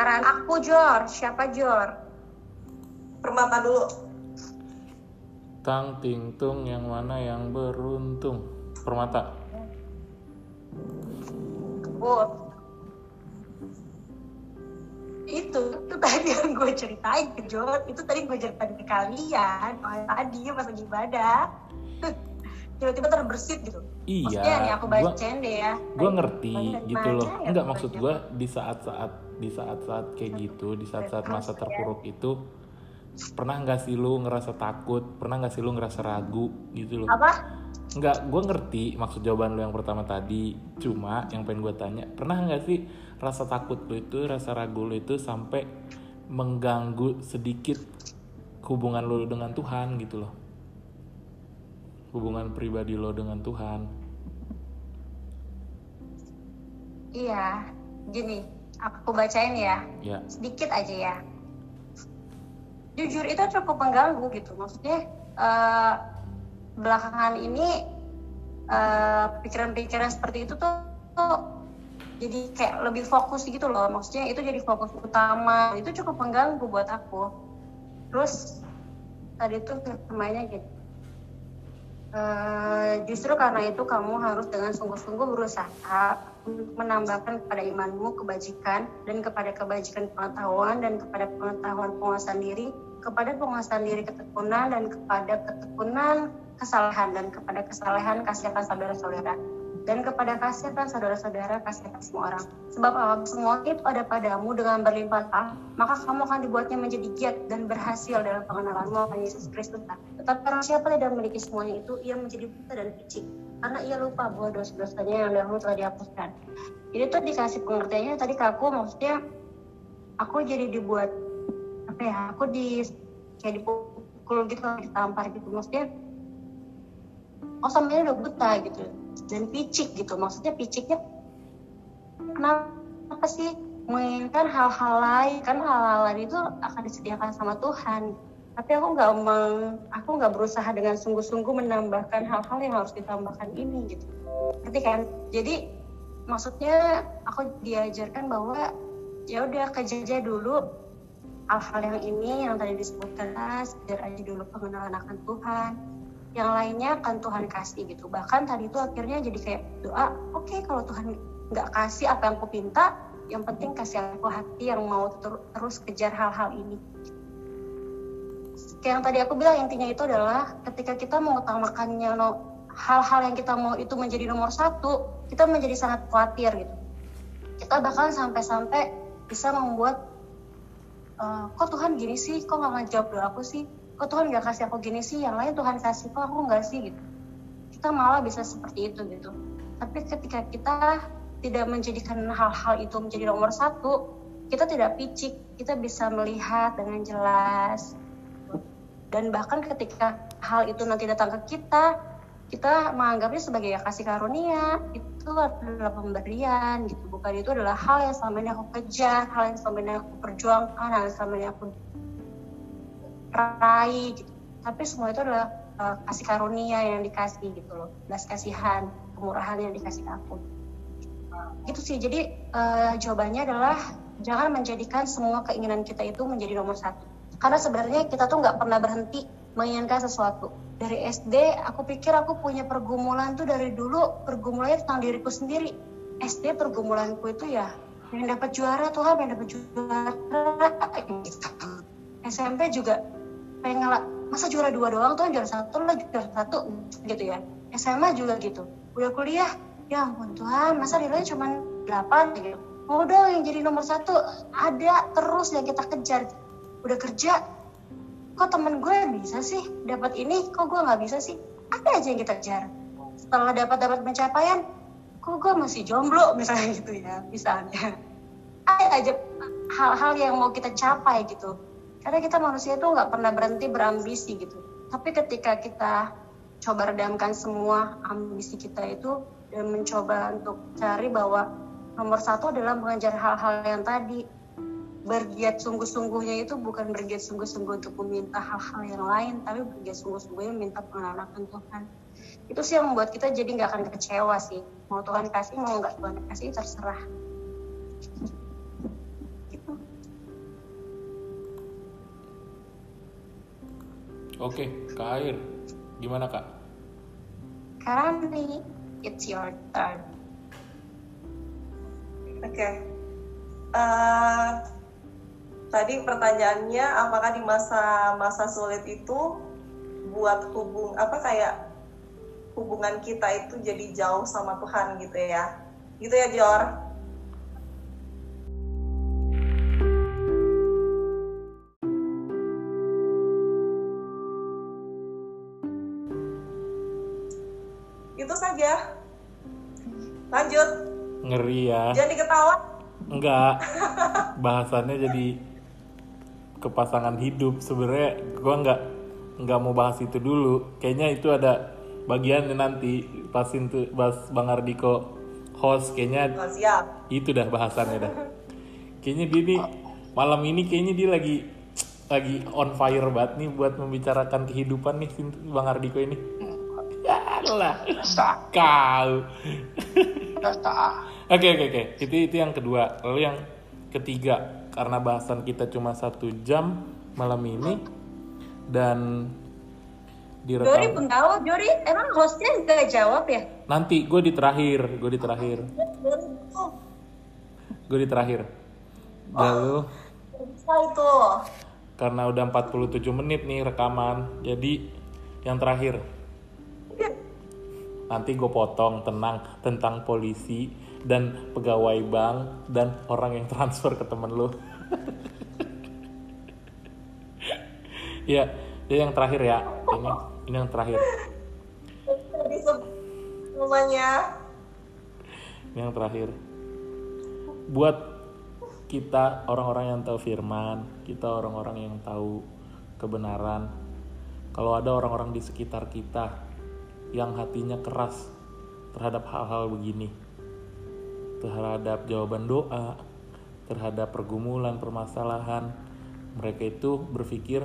Karan aku Jor. Siapa Jor? Permata dulu. Tang ting tung yang mana yang beruntung? Permata. Kebut itu itu tadi yang gue ceritain ke Jor. Itu tadi gue ceritain ke kalian. Oh, tadi pas lagi ibadah. Tiba-tiba terbersit gitu. Iya, maksudnya nih aku gua- bacain deh ya. gue ngerti gitu loh. ya enggak maksud gue di saat-saat di saat-saat kayak gitu di saat-saat masa terpuruk itu pernah nggak sih lu ngerasa takut? Pernah nggak sih lu ngerasa ragu gitu loh? Apa? Nggak gue ngerti maksud jawaban lu yang pertama tadi. Cuma yang pengen gue tanya pernah nggak sih rasa takut lu itu rasa ragu lu itu sampai mengganggu sedikit hubungan lu dengan Tuhan gitu loh? Hubungan pribadi lo dengan Tuhan. Iya gini aku bacain ya. Ya. Sedikit aja ya. Jujur itu cukup mengganggu gitu. Maksudnya eh, belakangan ini eh, pikiran-pikiran seperti itu tuh, tuh jadi kayak lebih fokus gitu loh. Maksudnya itu jadi fokus utama. Itu cukup mengganggu buat aku. Terus tadi tuh firmanya gitu. Eh, justru karena itu kamu harus dengan sungguh-sungguh berusaha untuk menambahkan kepada imanmu kebajikan dan kepada kebajikan pengetahuan dan kepada pengetahuan penguasaan diri kepada penguasaan diri ketekunan dan kepada ketekunan kesalahan dan kepada kesalahan kasih akan saudara-saudara dan kepada kasihan saudara-saudara kasihan semua orang. Sebab apa? Semua itu ada padamu dengan berlimpah maka kamu akan dibuatnya menjadi giat dan berhasil dalam pengenalanmu akan Yesus Kristus. Tetapi orang siapa tidak memiliki semuanya itu, ia menjadi buta dan picik karena ia lupa bahwa dosa-dosanya yang dahulu telah dihapuskan. Jadi tuh dikasih pengertiannya tadi ke aku maksudnya aku jadi dibuat apa ya? Aku di kayak dipukul gitu, ditampar gitu maksudnya. Oh sampai udah buta gitu dan picik gitu maksudnya piciknya kenapa sih menginginkan hal-hal lain kan hal-hal lain itu akan disediakan sama Tuhan tapi aku nggak aku nggak berusaha dengan sungguh-sungguh menambahkan hal-hal yang harus ditambahkan ini gitu. Ngerti kan? Jadi maksudnya aku diajarkan bahwa ya udah kejaja dulu hal-hal yang ini yang tadi disebutkan biar aja dulu pengenalan akan Tuhan. Yang lainnya akan Tuhan kasih gitu. Bahkan tadi itu akhirnya jadi kayak doa oke okay, kalau Tuhan nggak kasih apa yang aku pinta yang penting kasih aku hati yang mau ter terus kejar hal-hal ini kayak yang tadi aku bilang intinya itu adalah ketika kita mengutamakannya hal-hal yang kita mau itu menjadi nomor satu kita menjadi sangat khawatir gitu. Kita bahkan sampai-sampai bisa membuat uh, kok Tuhan gini sih? Kok nggak ngejawab doa aku sih? Kok Tuhan nggak kasih aku gini sih? Yang lain Tuhan kasih kok aku nggak sih? Gitu. Kita malah bisa seperti itu gitu. Tapi ketika kita tidak menjadikan hal-hal itu menjadi nomor satu kita tidak picik kita bisa melihat dengan jelas dan bahkan ketika hal itu nanti datang ke kita kita menganggapnya sebagai ya kasih karunia itu adalah pemberian gitu. Bukan itu adalah hal yang selama ini aku kejar hal yang selama ini aku perjuangkan hal yang selama ini aku raih gitu. Tapi semua itu adalah uh, kasih karunia yang dikasih gitu loh. Belas kasihan kemurahan yang dikasih aku. Gitu sih. Jadi uh, jawabannya adalah jangan menjadikan semua keinginan kita itu menjadi nomor satu karena sebenarnya kita tuh nggak pernah berhenti menginginkan sesuatu. Dari SD aku pikir aku punya pergumulan tuh dari dulu pergumulannya tentang diriku sendiri. SD pergumulanku itu ya yang dapat juara Tuhan yang dapat juara. SMP juga pengen ngalah masa juara dua doang tuh juara satu lah juara satu gitu ya. SMA juga gitu. Udah kuliah ya ampun Tuhan masa nilainya cuma delapan? Gitu. Udah yang jadi nomor satu ada terus yang kita kejar udah kerja? Kok temen gue bisa sih dapat ini? Kok gue nggak bisa sih? Ada aja yang kita kejar. Setelah dapat dapat pencapaian kok gue masih jomblo misalnya gitu ya misalnya. Ada aja hal-hal yang mau kita capai gitu. Karena kita manusia itu nggak pernah berhenti berambisi gitu. Tapi ketika kita coba redamkan semua ambisi kita itu dan mencoba untuk cari bahwa nomor satu adalah mengejar hal-hal yang tadi bergiat sungguh-sungguhnya itu bukan bergiat sungguh-sungguh untuk meminta hal-hal yang lain tapi bergiat sungguh-sungguhnya minta pengenalan Tuhan itu sih yang membuat kita jadi nggak akan kecewa sih mau Tuhan kasih mau nggak Tuhan kasih terserah Oke, Kak Air. Gimana, Kak? Karani, it's your turn. Oke. Okay. Uh, eh, tadi pertanyaannya apakah di masa-masa sulit itu buat hubung apa kayak hubungan kita itu jadi jauh sama Tuhan gitu ya. Gitu ya, Jor? Lanjut. Ngeri ya. Jangan diketawa. Enggak. Bahasannya jadi kepasangan hidup. Sebenarnya gua nggak nggak mau bahas itu dulu. Kayaknya itu ada bagiannya nanti pas itu bahas Bang Ardiko host kayaknya oh, siap. itu dah bahasannya dah. Kayaknya dia nih malam ini kayaknya dia lagi lagi on fire banget nih buat membicarakan kehidupan nih Bang Ardiko ini. Lah. Kau. Oke oke oke. Itu itu yang kedua. Lalu yang ketiga karena bahasan kita cuma satu jam malam ini dan direkam. Jori penggawa, Jori emang hostnya nggak jawab ya? Nanti gue di terakhir, gue di terakhir. Gue di terakhir. Lalu. Bisa itu. Karena udah 47 menit nih rekaman, jadi yang terakhir. nanti gue potong tenang tentang polisi dan pegawai bank dan orang yang transfer ke temen lu. Ya ya yang terakhir ya. Ini ini yang terakhir. Semuanya. ini yang terakhir. Buat kita orang-orang yang tahu firman kita orang-orang yang tahu kebenaran kalau ada orang-orang di sekitar kita yang hatinya keras terhadap hal-hal begini terhadap jawaban doa terhadap pergumulan permasalahan mereka itu berpikir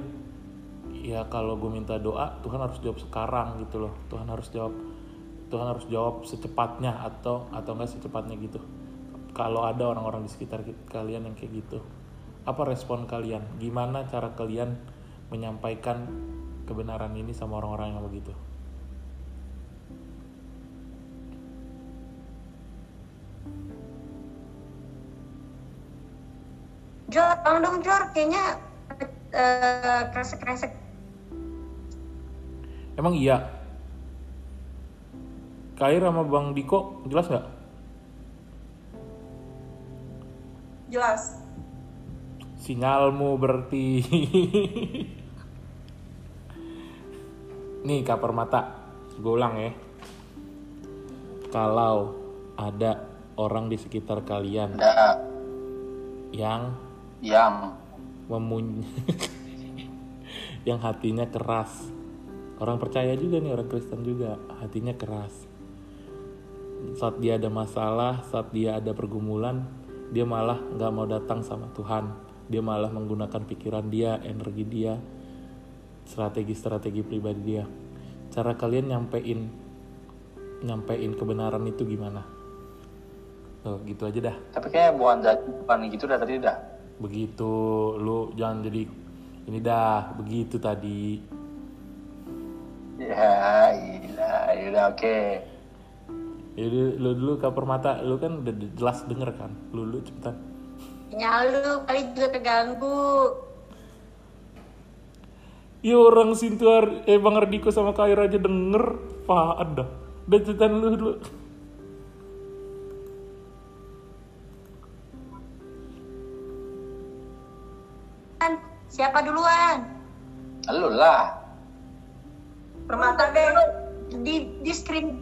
ya kalau gue minta doa Tuhan harus jawab sekarang gitu loh. Tuhan harus jawab Tuhan harus jawab secepatnya atau atau enggak secepatnya gitu. Kalau ada orang-orang di sekitar ki- kalian yang kayak gitu apa respon kalian? Gimana cara kalian menyampaikan kebenaran ini sama orang-orang yang begitu Jor, tolong dong Jor, kayaknya eh, kresek-kresek. emang iya? Kair sama Bang Diko jelas nggak? Jelas. sinyalmu berarti. Nih Kak Permata gue ulang ya. Kalau ada orang di sekitar kalian yang yang memun yang hatinya keras. Orang percaya juga nih orang Kristen juga. Hatinya keras. Saat dia ada masalah saat dia ada pergumulan dia malah nggak mau datang sama Tuhan. Dia malah menggunakan pikiran dia energi dia strategi-strategi pribadi dia. Cara kalian nyampein nyampein kebenaran itu gimana? Tuh, gitu aja dah. Tapi kayak bukan bukan gitu dah tadi dah begitu lu jangan jadi ini dah begitu tadi. Ya iya ya udah oke. Jadi lu dulu ke permata lu kan udah jelas denger kan? Lu lu cepetan. Sinyal lu kali juga keganggu. ya orang Sintuar eh Bang Ardiko sama Kair aja denger. Apaan dah udah cepetan lu dulu Siapa duluan? lu lah Permata deh. Di di screen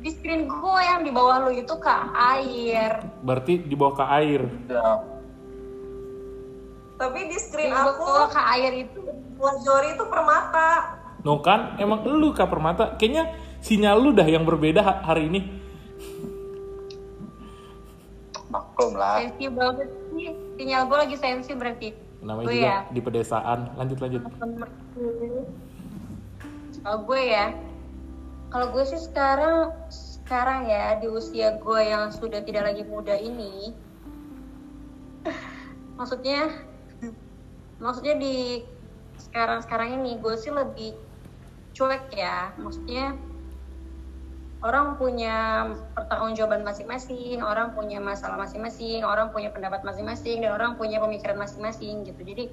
di screen gue yang di bawah lu itu ke air. berarti di bawah ke air udah Tapi di Di screen aku bawah ke air itu buat Jori itu permata. no kan emang lu Kak Permata kayaknya sinyal lu dah yang berbeda ha- hari ini maklum lah sensi banget sih. Sinyal gue lagi sensi berarti. Namanya Gue juga ya. di pedesaan. Lanjut lanjut. Kalau gue ya, kalau gue sih sekarang sekarang ya di usia gue yang sudah tidak lagi muda ini, maksudnya, maksudnya di sekarang sekarang ini gue sih lebih cuek ya, maksudnya orang punya pertanggungjawaban masing-masing, orang punya masalah masing-masing, orang punya pendapat masing-masing, dan orang punya pemikiran masing-masing gitu. Jadi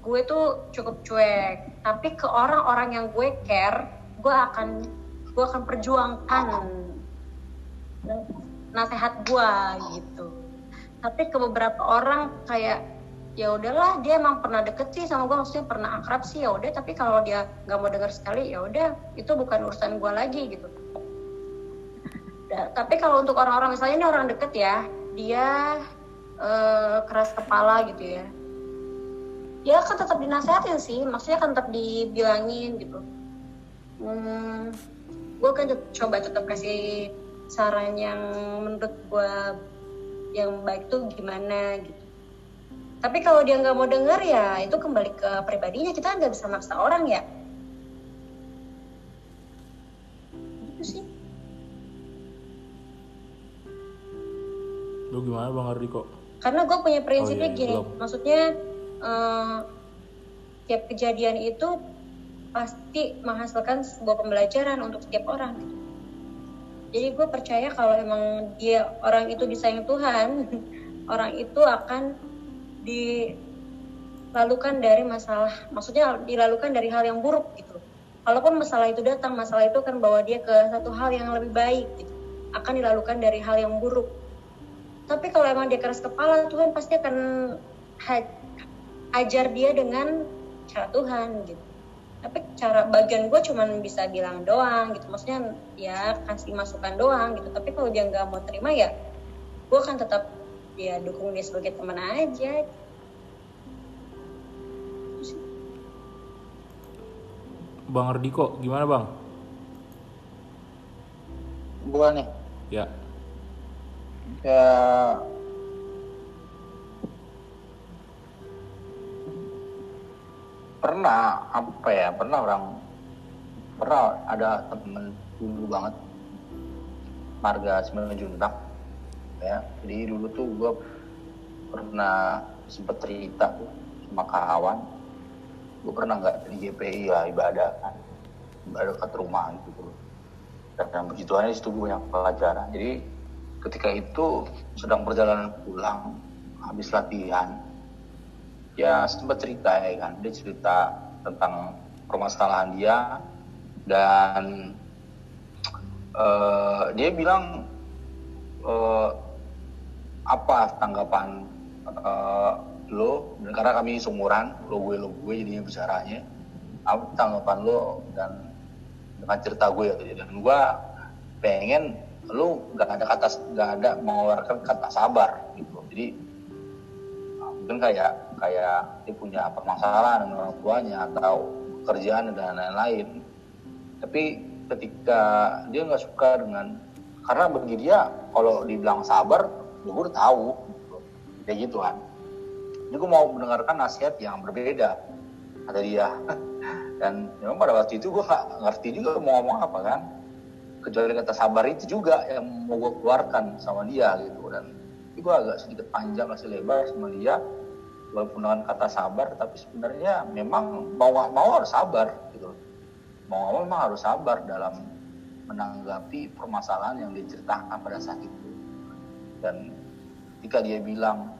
gue tuh cukup cuek. Tapi ke orang-orang yang gue care, gue akan gue akan perjuangkan nasihat gue gitu. Tapi ke beberapa orang kayak ya udahlah dia emang pernah deket sih sama gue maksudnya pernah akrab sih ya udah tapi kalau dia nggak mau dengar sekali ya udah itu bukan urusan gue lagi gitu tapi kalau untuk orang-orang misalnya ini orang deket ya dia eh, keras kepala gitu ya. Ya kan tetap dinasehatin sih maksudnya kan tetap dibilangin gitu. Hmm, gue kan coba tetap kasih saran yang menurut gue yang baik tuh gimana gitu. Tapi kalau dia nggak mau denger ya itu kembali ke pribadinya. Kita nggak bisa maksa orang ya lu gimana Bang Ardiko karena gue punya prinsipnya Oh, iya, gini belum. maksudnya eh, tiap kejadian itu pasti menghasilkan sebuah pembelajaran untuk setiap orang gitu. jadi gue percaya kalau emang dia orang itu disayang Tuhan orang itu akan dilalukan dari masalah maksudnya dilalukan dari hal yang buruk gitu kalaupun masalah itu datang masalah itu akan bawa dia ke satu hal yang lebih baik gitu. akan dilakukan dari hal yang buruk tapi kalau emang dia keras kepala Tuhan pasti akan ajar dia dengan cara Tuhan gitu. Tapi cara bagian gue cuman bisa bilang doang gitu. Maksudnya ya kasih masukan doang gitu. Tapi kalau dia nggak mau terima ya gue akan tetap ya dukung dia sebagai teman aja. Bang Ardiko, gimana bang? Gua nih, Ya, ya pernah apa ya pernah orang pernah ada temen dulu banget marga sembilan juntak ya. Jadi dulu tuh gue pernah sempet cerita sama kawan gue pernah nggak di GPI ya ibadah kan ibadah dekat rumah gitu. Dan aja situ gue banyak pelajaran. Jadi ketika itu sedang perjalanan pulang habis latihan ya sempat cerita ya kan. Dia cerita tentang permasalahan dia dan eh, dia bilang eh, apa tanggapan eh, lo? Dan karena kami seumuran lo gue lo gue jadinya bicaranya apa tanggapan lo dan dengan cerita gue gitu dan gue pengen lu nggak ada kata nggak ada mengeluarkan kata sabar gitu. Jadi mungkin kayak kayak dia punya permasalahan dengan orang tuanya atau pekerjaan dan lain-lain. Tapi ketika dia nggak suka dengan karena bagi dia kalau dibilang sabar ya gue udah tahu gitu. kayak gitu kan jadi gue mau mendengarkan nasihat yang berbeda kata dia. Dan memang pada waktu itu gue nggak ngerti juga mau ngomong apa kan kecuali kata sabar itu juga yang mau gue keluarkan sama dia gitu. Dan itu agak sedikit panjang masih lebar sama dia. Walaupun dengan kata sabar tapi sebenarnya memang mau mau harus sabar gitu. Mau mau memang harus sabar dalam menanggapi permasalahan yang dia ceritakan pada saat itu. Dan ketika dia bilang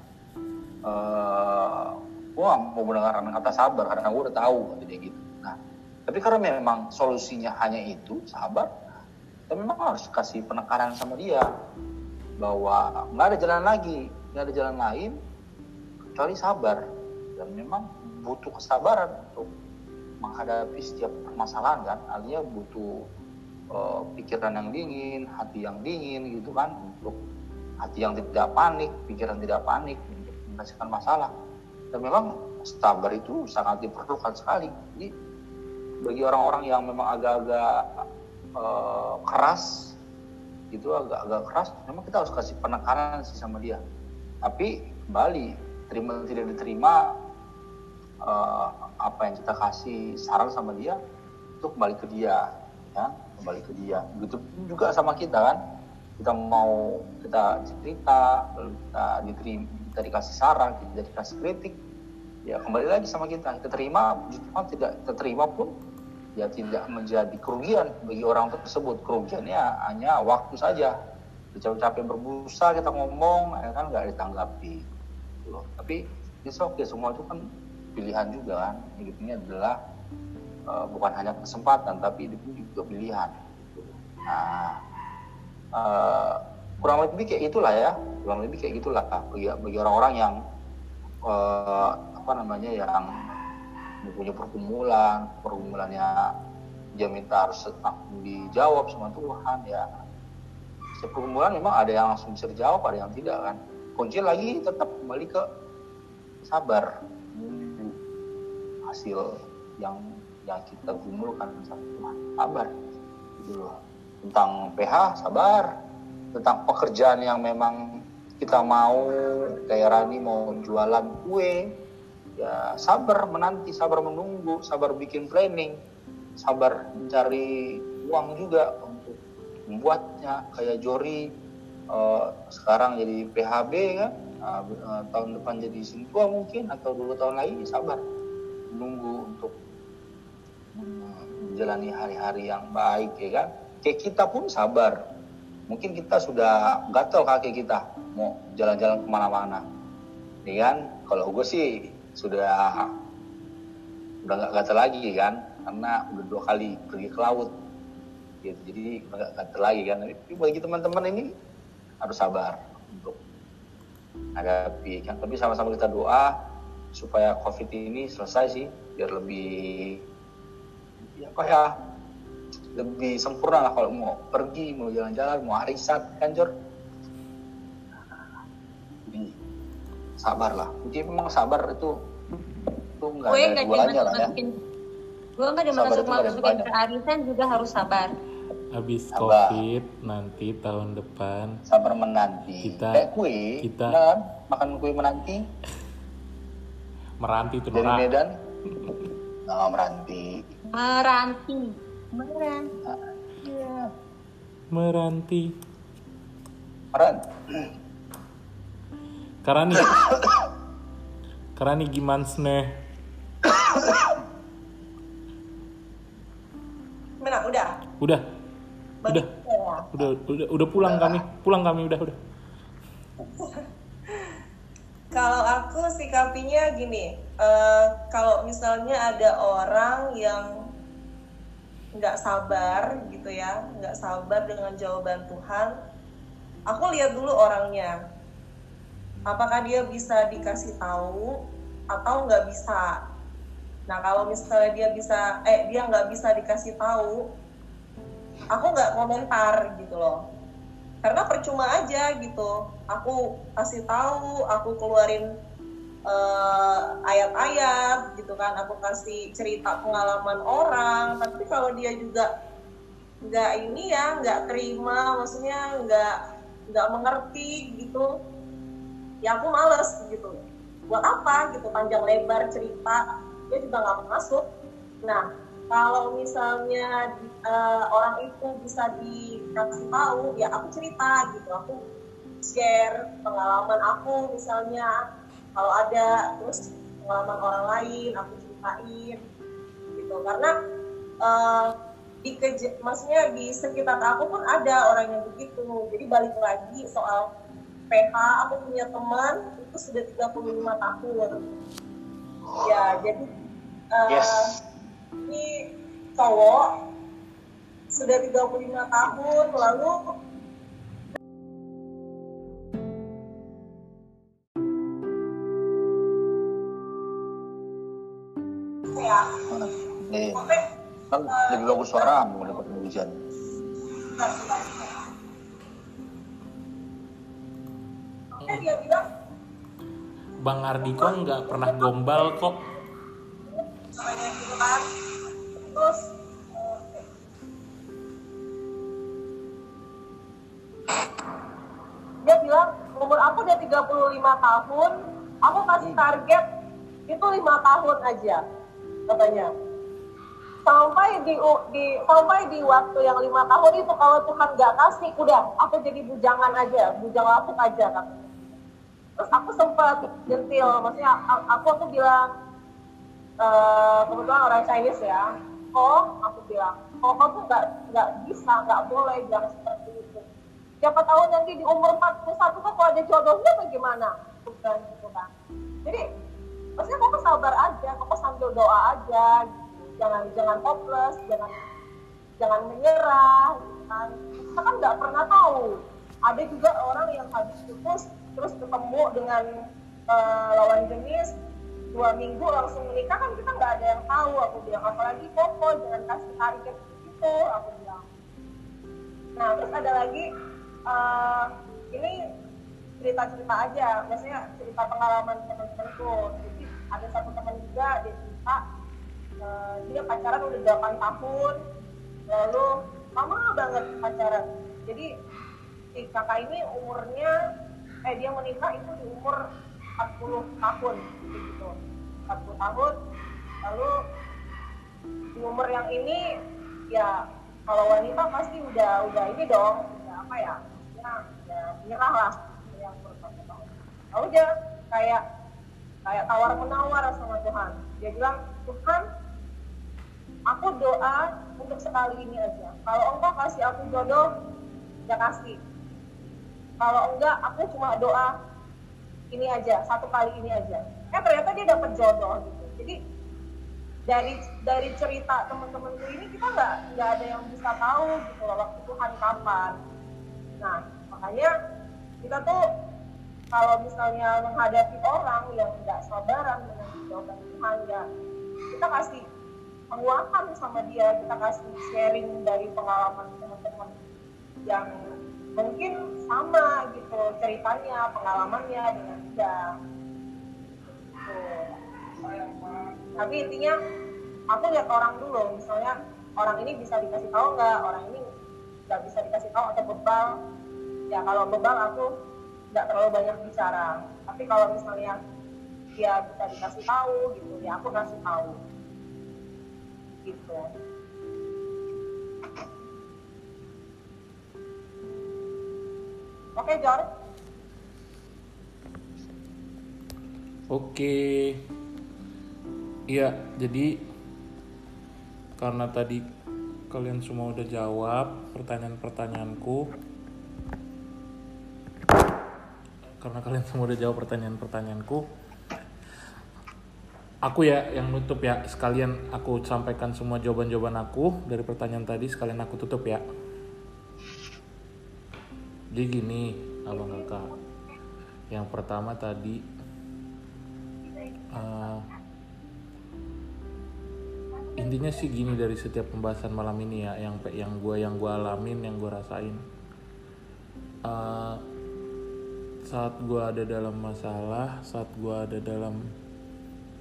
eh gue mau mendengarkan kata sabar karena gue udah tahu dia gitu. Nah tapi karena memang solusinya hanya itu sabar kita memang harus kasih penekanan sama dia bahwa nggak ada jalan lagi nggak ada jalan lain kecuali sabar. Dan memang butuh kesabaran untuk menghadapi setiap permasalahan kan? Artinya butuh uh, pikiran yang dingin hati yang dingin gitu kan untuk hati yang tidak panik pikiran tidak panik untuk menyelesaikan masalah. Dan memang sabar itu sangat diperlukan sekali. Jadi bagi orang-orang yang memang agak-agak uh, keras itu agak-agak keras. Memang kita harus kasih penekanan sih sama dia. Tapi kembali terima tidak diterima uh, apa yang kita kasih saran sama dia itu kembali ke dia ya. Kembali ke dia. Begitu juga sama kita kan. Kita mau kita cerita lalu kita diterima kita dikasih saran kita dikasih kritik ya kembali lagi sama kita. Kita terima justru tidak kita terima pun ya tidak menjadi kerugian bagi orang tersebut. Kerugiannya hanya waktu saja. Capek-capek berbusa kita ngomong ya kan nggak ditanggapi. Gitu loh. Tapi it's okay semua itu kan pilihan juga kan. Hidupnya adalah uh, bukan hanya kesempatan tapi itu juga pilihan. Nah uh, kurang lebih kayak itulah ya. Kurang lebih kayak gitulah bagi bagi orang-orang yang uh, apa namanya yang punya pergumulan pergumulannya dia minta harus dijawab sama Tuhan ya. Setiap pergumulan memang ada yang langsung bisa dijawab ada yang tidak kan. Kunci lagi tetap kembali ke sabar. Menunggu hasil yang yang kita gumulkan sama Tuhan. Sabar. Gitu loh. Tentang PH sabar. Tentang pekerjaan yang memang kita mau kayak Rani mau jualan kue ya sabar menanti sabar menunggu sabar bikin planning sabar mencari uang juga untuk membuatnya kayak Jori uh, sekarang jadi PHB kan? Uh, uh, tahun depan jadi Sintua mungkin atau dua tahun lagi sabar. Menunggu untuk menjalani hari-hari yang baik ya kan? Kayak kita pun sabar. Mungkin kita sudah gatel kaki kita mau jalan-jalan ke mana-mana. Ya kan? Kalau gue sih sudah udah nggak gatel lagi kan karena udah dua kali pergi ke laut. Gitu jadi nggak nggak lagi kan. Tapi bagi teman-teman ini harus sabar untuk hadapi kan. Tapi sama-sama kita doa supaya covid ini selesai sih biar lebih ya apa ya lebih sempurna lah kalau mau pergi mau jalan-jalan mau arisan kan Jor sabar lah jadi memang sabar itu itu nggak gue ada duanya lah ya. gue nggak Sabar dimasuk itu masukin ke arisan juga harus sabar. Habis Sabar. covid nanti tahun depan sabar menanti. Kita- kayak kue kita- kan makan kue menanti? Meranti tuh dari. Medan? Nah meranti. Meranti. Meranti. Iya. Meranti. Meranti Karani. Karani gimana nih? Mana? Udah. Udah, Udah. saya. udah, udah, udah pulang kami, pulang kami udah, udah. Kalau aku sikapinya gini, eh, kalau misalnya ada orang yang nggak sabar gitu ya, nggak sabar dengan jawaban Tuhan, aku lihat dulu orangnya, apakah dia bisa dikasih tahu atau nggak bisa. Nah kalau misalnya dia bisa, eh dia nggak bisa dikasih tahu, aku nggak komentar gitu loh. Karena percuma aja gitu. Aku kasih tahu aku keluarin eh, ayat-ayat gitu kan. Aku kasih cerita pengalaman orang. Tapi kalau dia juga nggak ini ya nggak terima maksudnya nggak nggak mengerti gitu ya aku males gitu. Buat apa gitu panjang lebar cerita. Dia juga nggak masuk. Nah kalau misalnya eh, orang itu bisa dikasih tahu ya aku cerita gitu. Aku share pengalaman aku misalnya. Kalau ada terus pengalaman orang lain aku ceritain gitu. Karena eh, di keje- maksudnya di sekitar aku pun ada orang yang begitu. Jadi balik lagi soal PH aku punya teman itu sudah 35 tahun. Ya jadi eh, Yes. ini cowok sudah 35 tahun lalu ya. Nih. Sampai kan lebih bagus suaramu dapat hujan Sampai dia bilang Bang Ardiko nggak pernah gombal kok. namanya gitu kan terus dia bilang umur aku udah 35 tahun aku kasih target itu lima tahun aja katanya sampai di, di sampai di waktu yang lima tahun itu kalau Tuhan nggak kasih udah aku jadi bujangan aja bujang lapuk aja katanya terus aku sempat jentil maksudnya aku tuh bilang eh, kebetulan orang Chinese ya oh aku bilang oh kamu nggak nggak bisa nggak boleh jangan seperti itu. Siapa tahu nanti di umur 41 tuh kalau ada jodohnya bagaimana? Bukan gitu kan. Jadi maksudnya kamu sabar aja kamu sambil doa aja jangan jangan hopeless jangan jangan menyerah gitu kan. Kita kan nggak pernah tahu. Ada juga orang yang habis putus terus ketemu dengan eh, lawan jenis dua minggu langsung menikah kan kita nggak ada yang tahu. Aku bilang apalagi koko jangan kasih target gitu. Aku bilang. Nah terus ada lagi eh, ini cerita-cerita aja. Maksudnya cerita pengalaman teman-temanku. Jadi ada satu teman juga dia cerita eh, dia pacaran udah 8 tahun. Lalu lama banget pacaran. Jadi si kakak ini umurnya eh dia menikah itu di umur 40 tahun gitu. 40 tahun lalu di umur yang ini ya kalau wanita pasti udah udah ini dong udah apa ya ya, ya menyerah lah yang lalu dia kayak kayak tawar menawar sama Tuhan. Dia bilang Tuhan aku doa untuk sekali ini aja. Kalau engkau kasih aku jodoh ya kasih kalau enggak aku cuma doa ini aja satu kali ini aja. Eh ternyata dia dapat jodoh gitu. Jadi dari dari cerita teman-teman gue ini kita nggak nggak ada yang bisa tahu gitu loh waktu Tuhan kapan. Nah makanya kita tuh kalau misalnya menghadapi orang yang nggak sabaran dengan jawaban Tuhan ya kita kasih penguatan sama dia. Kita kasih sharing dari pengalaman teman-teman yang mungkin sama gitu ceritanya pengalamannya dengan dia. Gitu. Tapi intinya aku lihat orang dulu misalnya orang ini bisa dikasih tahu nggak? Orang ini nggak bisa dikasih tahu atau bebal. Ya kalau bebal aku nggak terlalu banyak bicara. Tapi kalau misalnya dia bisa dikasih tahu gitu ya aku kasih tahu. Gitu oke George Oke. Iya, jadi karena tadi kalian semua udah jawab pertanyaan-pertanyaanku. Karena kalian semua udah jawab pertanyaan-pertanyaanku. Aku ya yang nutup ya, sekalian aku sampaikan semua jawaban-jawaban aku dari pertanyaan tadi, sekalian aku tutup ya. Jadi gini, abang kakak. Yang pertama tadi uh, intinya sih gini dari setiap pembahasan malam ini ya yang yang gue yang gue alamin yang gue rasain. Uh, saat gue ada dalam masalah saat gue ada dalam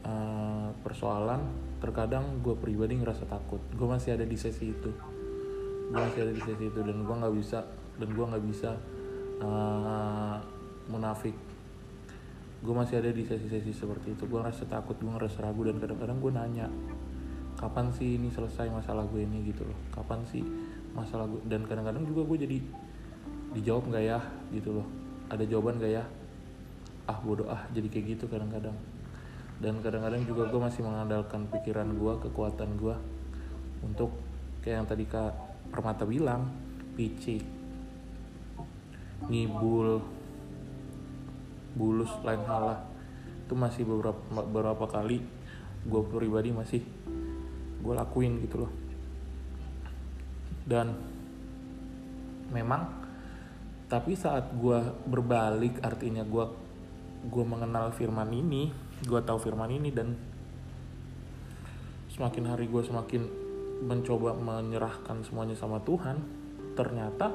uh, persoalan terkadang gue pribadi ngerasa takut. Gue masih ada di sesi itu. Gue masih ada di sesi itu dan gue nggak bisa dan gue nggak bisa uh, munafik. Gue masih ada di sesi-sesi seperti itu. Gue ngerasa takut gue ngerasa ragu dan kadang-kadang gue nanya kapan sih ini selesai masalah gue ini? Gitu loh. Kapan sih masalah gue dan kadang-kadang juga gue jadi dijawab nggak ya gitu loh. Ada jawaban gak ya? Ah bodoh ah jadi kayak gitu kadang-kadang. Dan kadang-kadang juga gue masih mengandalkan pikiran gue kekuatan gue untuk kayak yang tadi kak Permata bilang picik ngibul bulus lain hal lah. Itu masih beberapa beberapa kali gue pribadi masih gue lakuin gitu loh. Dan memang tapi saat gue berbalik artinya gue gue mengenal firman ini gue tahu firman ini dan semakin hari gue semakin mencoba menyerahkan semuanya sama Tuhan ternyata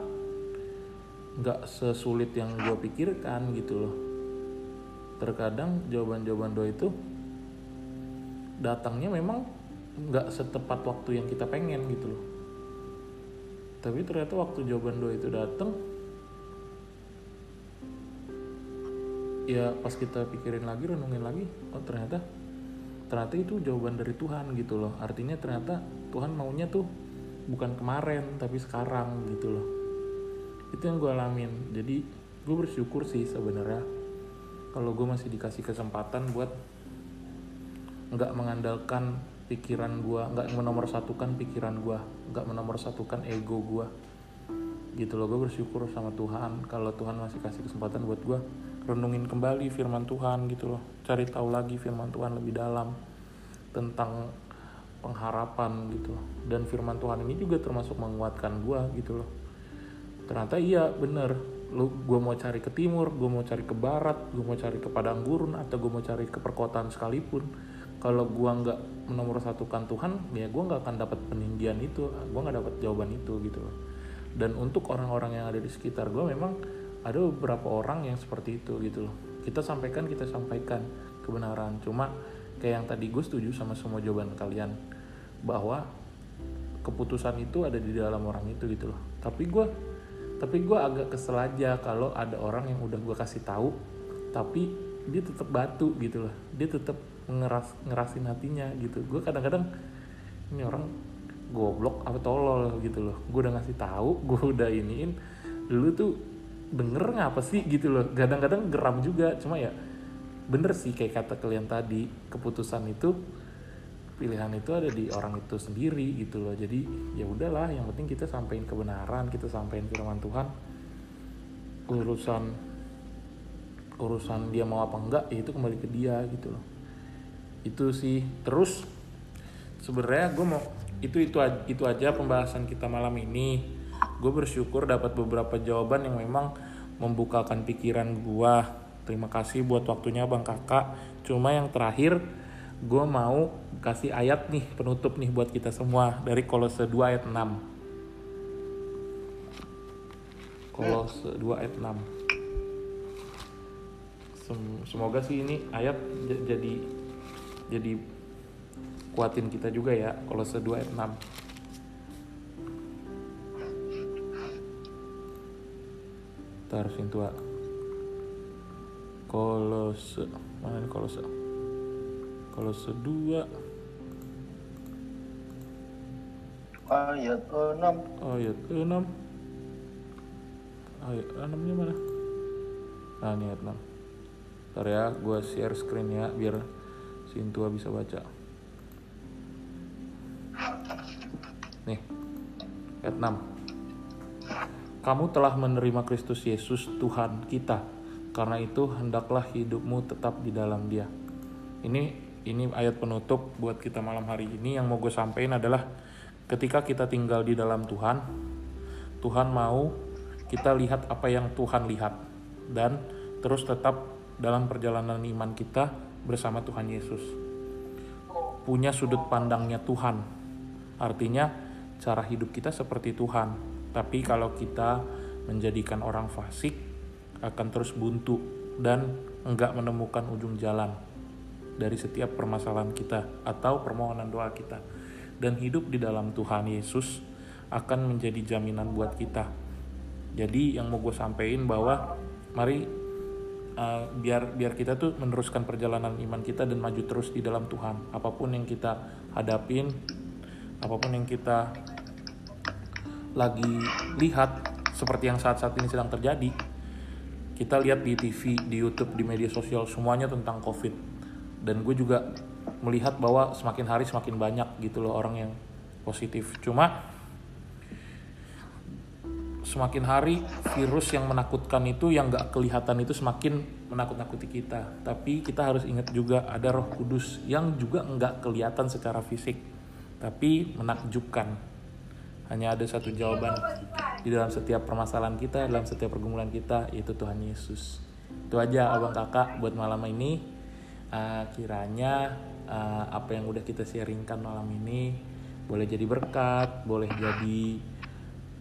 nggak sesulit yang gue pikirkan gitu loh. Terkadang jawaban-jawaban doa itu datangnya memang nggak setepat waktu yang kita pengen gitu loh. Tapi ternyata waktu jawaban doa itu datang ya pas kita pikirin lagi renungin lagi oh ternyata ternyata itu jawaban dari Tuhan gitu loh. Artinya ternyata Tuhan maunya tuh bukan kemarin tapi sekarang gitu loh itu yang gue alamin. Jadi gue bersyukur sih sebenarnya kalau gue masih dikasih kesempatan buat nggak mengandalkan pikiran gue nggak menomorsatukan pikiran gue nggak menomorsatukan ego gue gitu loh gue bersyukur sama Tuhan. Kalau Tuhan masih kasih kesempatan buat gue renungin kembali firman Tuhan gitu loh. Cari tahu lagi firman Tuhan lebih dalam tentang pengharapan gitu dan firman Tuhan ini juga termasuk menguatkan gue gitu loh ternyata iya bener. Lu gue mau cari ke timur gue mau cari ke barat gue mau cari ke padang gurun atau gue mau cari ke perkotaan sekalipun. Kalau gue nggak menomor satukan Tuhan ya gue nggak akan dapat peninggian itu gue nggak dapat jawaban itu gitu dan untuk orang-orang yang ada di sekitar gue memang ada beberapa orang yang seperti itu gitu loh. Kita sampaikan kita sampaikan kebenaran. Cuma kayak yang tadi gue setuju sama semua jawaban kalian bahwa keputusan itu ada di dalam orang itu gitu loh. Tapi gue tapi gue agak kesel aja kalau ada orang yang udah gue kasih tahu tapi dia tetap batu gitu loh. Dia tetap ngeras ngerasin hatinya gitu. Gue kadang-kadang ini orang goblok apa tolol? gitu loh. Gue udah ngasih tahu gue udah iniin lu tuh denger ngapa sih? gitu loh. Kadang-kadang geram juga. Cuma ya bener sih kayak kata kalian tadi keputusan itu pilihan itu ada di orang itu sendiri gitu loh. Jadi ya udahlah yang penting kita sampaikan kebenaran kita sampaikan firman Tuhan. Urusan urusan dia mau apa enggak ya itu kembali ke dia gitu loh. Itu sih. Terus sebenarnya gue mau itu itu itu aja pembahasan kita malam ini. Gue bersyukur dapat beberapa jawaban yang memang membukakan pikiran gue terima kasih buat waktunya bang kakak. Cuma yang terakhir gue mau kasih ayat nih penutup nih buat kita semua dari Kolose 2 ayat 6 Kolose 2 ayat 6 Sem- semoga sih ini ayat jadi jadi kuatin kita juga ya Kolose 2 ayat 6 Ntar tua Kolose mana nih Kolose Kolose 2 Ayat 6. ayat 6 ayat 6 nya mana? Nah ini ayat 6 ntar ya gue share screen ya biar Sintua bisa baca. Nih ayat 6 kamu telah menerima Kristus Yesus Tuhan kita. Karena itu hendaklah hidupmu tetap di dalam dia. Ini ini ayat penutup buat kita malam hari ini yang mau gue sampaikan adalah ketika kita tinggal di dalam Tuhan Tuhan mau kita lihat apa yang Tuhan lihat dan terus tetap dalam perjalanan iman kita bersama Tuhan Yesus. Punya sudut pandangnya Tuhan. Artinya cara hidup kita seperti Tuhan. Tapi kalau kita menjadikan orang fasik akan terus buntu dan enggak menemukan ujung jalan dari setiap permasalahan kita atau permohonan doa kita. Dan hidup di dalam Tuhan Yesus akan menjadi jaminan buat kita. Jadi yang mau gue sampaikan bahwa mari uh, biar biar kita tuh meneruskan perjalanan iman kita dan maju terus di dalam Tuhan. Apa pun yang kita hadapin, apa pun yang kita lagi lihat seperti yang saat-saat ini sedang terjadi. Kita lihat di TV, di YouTube, di media sosial semuanya tentang COVID. Dan gue juga melihat bahwa semakin hari semakin banyak gitu loh orang yang positif. Cuma semakin hari virus yang menakutkan itu yang nggak kelihatan itu semakin menakut-nakuti kita. Tapi kita harus ingat juga ada Roh Kudus yang juga nggak kelihatan secara fisik, tapi menakjubkan. Hanya ada satu jawaban di dalam setiap permasalahan kita, dalam setiap pergumulan kita, yaitu Tuhan Yesus. Itu aja abang kakak buat malam ini. Uh, kiranya uh, apa yang udah kita sharingkan malam ini boleh jadi berkat, boleh jadi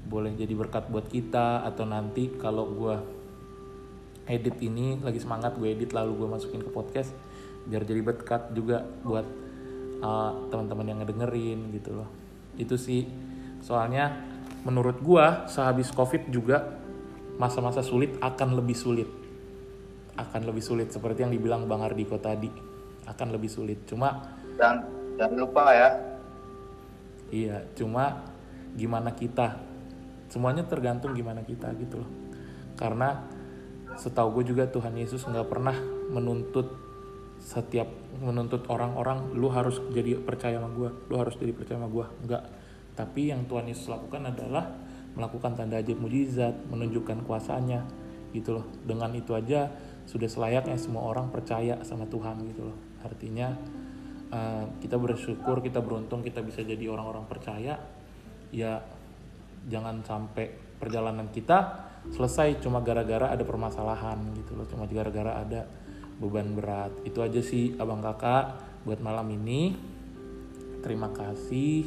boleh jadi berkat buat kita atau nanti kalau gue edit ini lagi semangat gue edit lalu gue masukin ke podcast biar jadi berkat juga buat uh, teman-teman yang ngedengerin gitu loh. Itu sih. Soalnya menurut gue sehabis covid juga masa-masa sulit akan lebih sulit akan lebih sulit seperti yang dibilang bang Ardiko tadi akan lebih sulit cuma Dan jangan lupa ya, Iya, cuma gimana kita. Semuanya tergantung gimana kita gitu loh. Karena setahu gue juga Tuhan Yesus nggak pernah menuntut setiap menuntut orang-orang lu harus jadi percaya sama gue, lu harus jadi percaya sama gue. Enggak. Tapi yang Tuhan Yesus lakukan adalah melakukan tanda ajaib mujizat, menunjukkan kuasanya gitu loh. Dengan itu aja sudah selayaknya semua orang percaya sama Tuhan gitu loh. Artinya uh, kita bersyukur, kita beruntung kita bisa jadi orang-orang percaya. Ya jangan sampai perjalanan kita selesai cuma gara-gara ada permasalahan gitu loh, cuma gara-gara ada beban berat. Itu aja sih abang kakak buat malam ini. Terima kasih.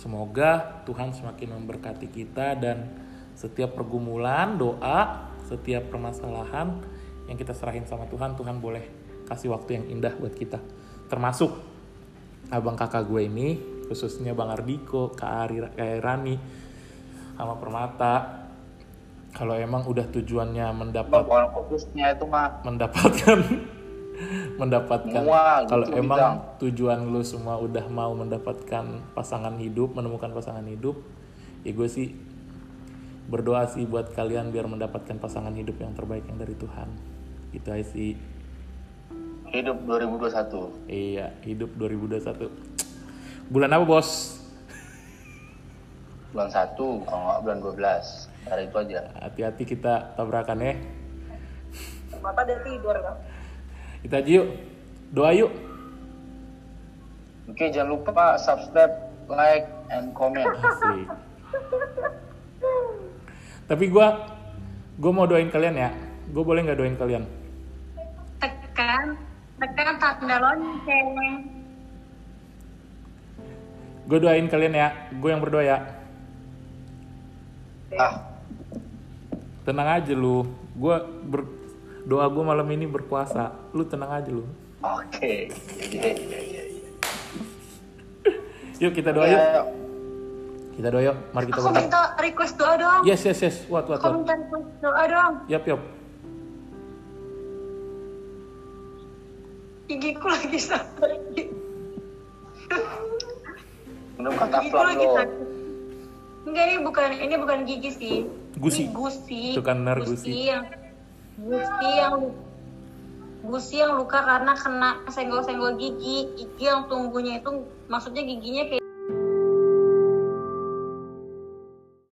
Semoga Tuhan semakin memberkati kita dan setiap pergumulan, doa, setiap permasalahan yang kita serahin sama Tuhan, Tuhan boleh kasih waktu yang indah buat kita. Termasuk abang kakak gue ini, khususnya Bang Ardiko, Kak Ari, Kak Rani, sama Permata. Kalau emang udah tujuannya mendapat fokusnya itu mah mendapatkan mendapatkan gitu kalau bidang. emang tujuan lu semua udah mau mendapatkan pasangan hidup menemukan pasangan hidup ya gue sih berdoa sih buat kalian biar mendapatkan pasangan hidup yang terbaik yang dari Tuhan itu aja sih hidup 2021. iya hidup 2021 bulan apa bos Bulan 1, kalau nggak bulan 12. Hari itu aja. hati-hati kita tabrakan ya Mata udah tidur kan. kita aja yuk doa yuk Oke, jangan lupa subscribe, like, and comment. Asik. Tapi gue gue mau doain kalian ya. Gue boleh nggak doain kalian? Tekan, tekan tanda lonceng. Gue doain kalian ya. Gue yang berdoa ya. Ah, Tenang aja lu. Gue ber doa gue malam ini berpuasa. Lu tenang aja lu. oke. Iya. Yuk kita doa yuk. Ya, Kita doa yuk. Mari kita Aku berdoa. minta request doa dong. Yes yes yes. What what Aku what. minta request doa dong. Yap yap. Gigiku lagi sakit. minum Gigiku lagi sakit. Enggak ini bukan ini bukan gigi sih. Gusi. Ini gusi. Itu kan benar, gusi. yang gusi yang gusi yang luka karena kena senggol-senggol gigi. Gigi yang tumbuhnya itu maksudnya giginya kayak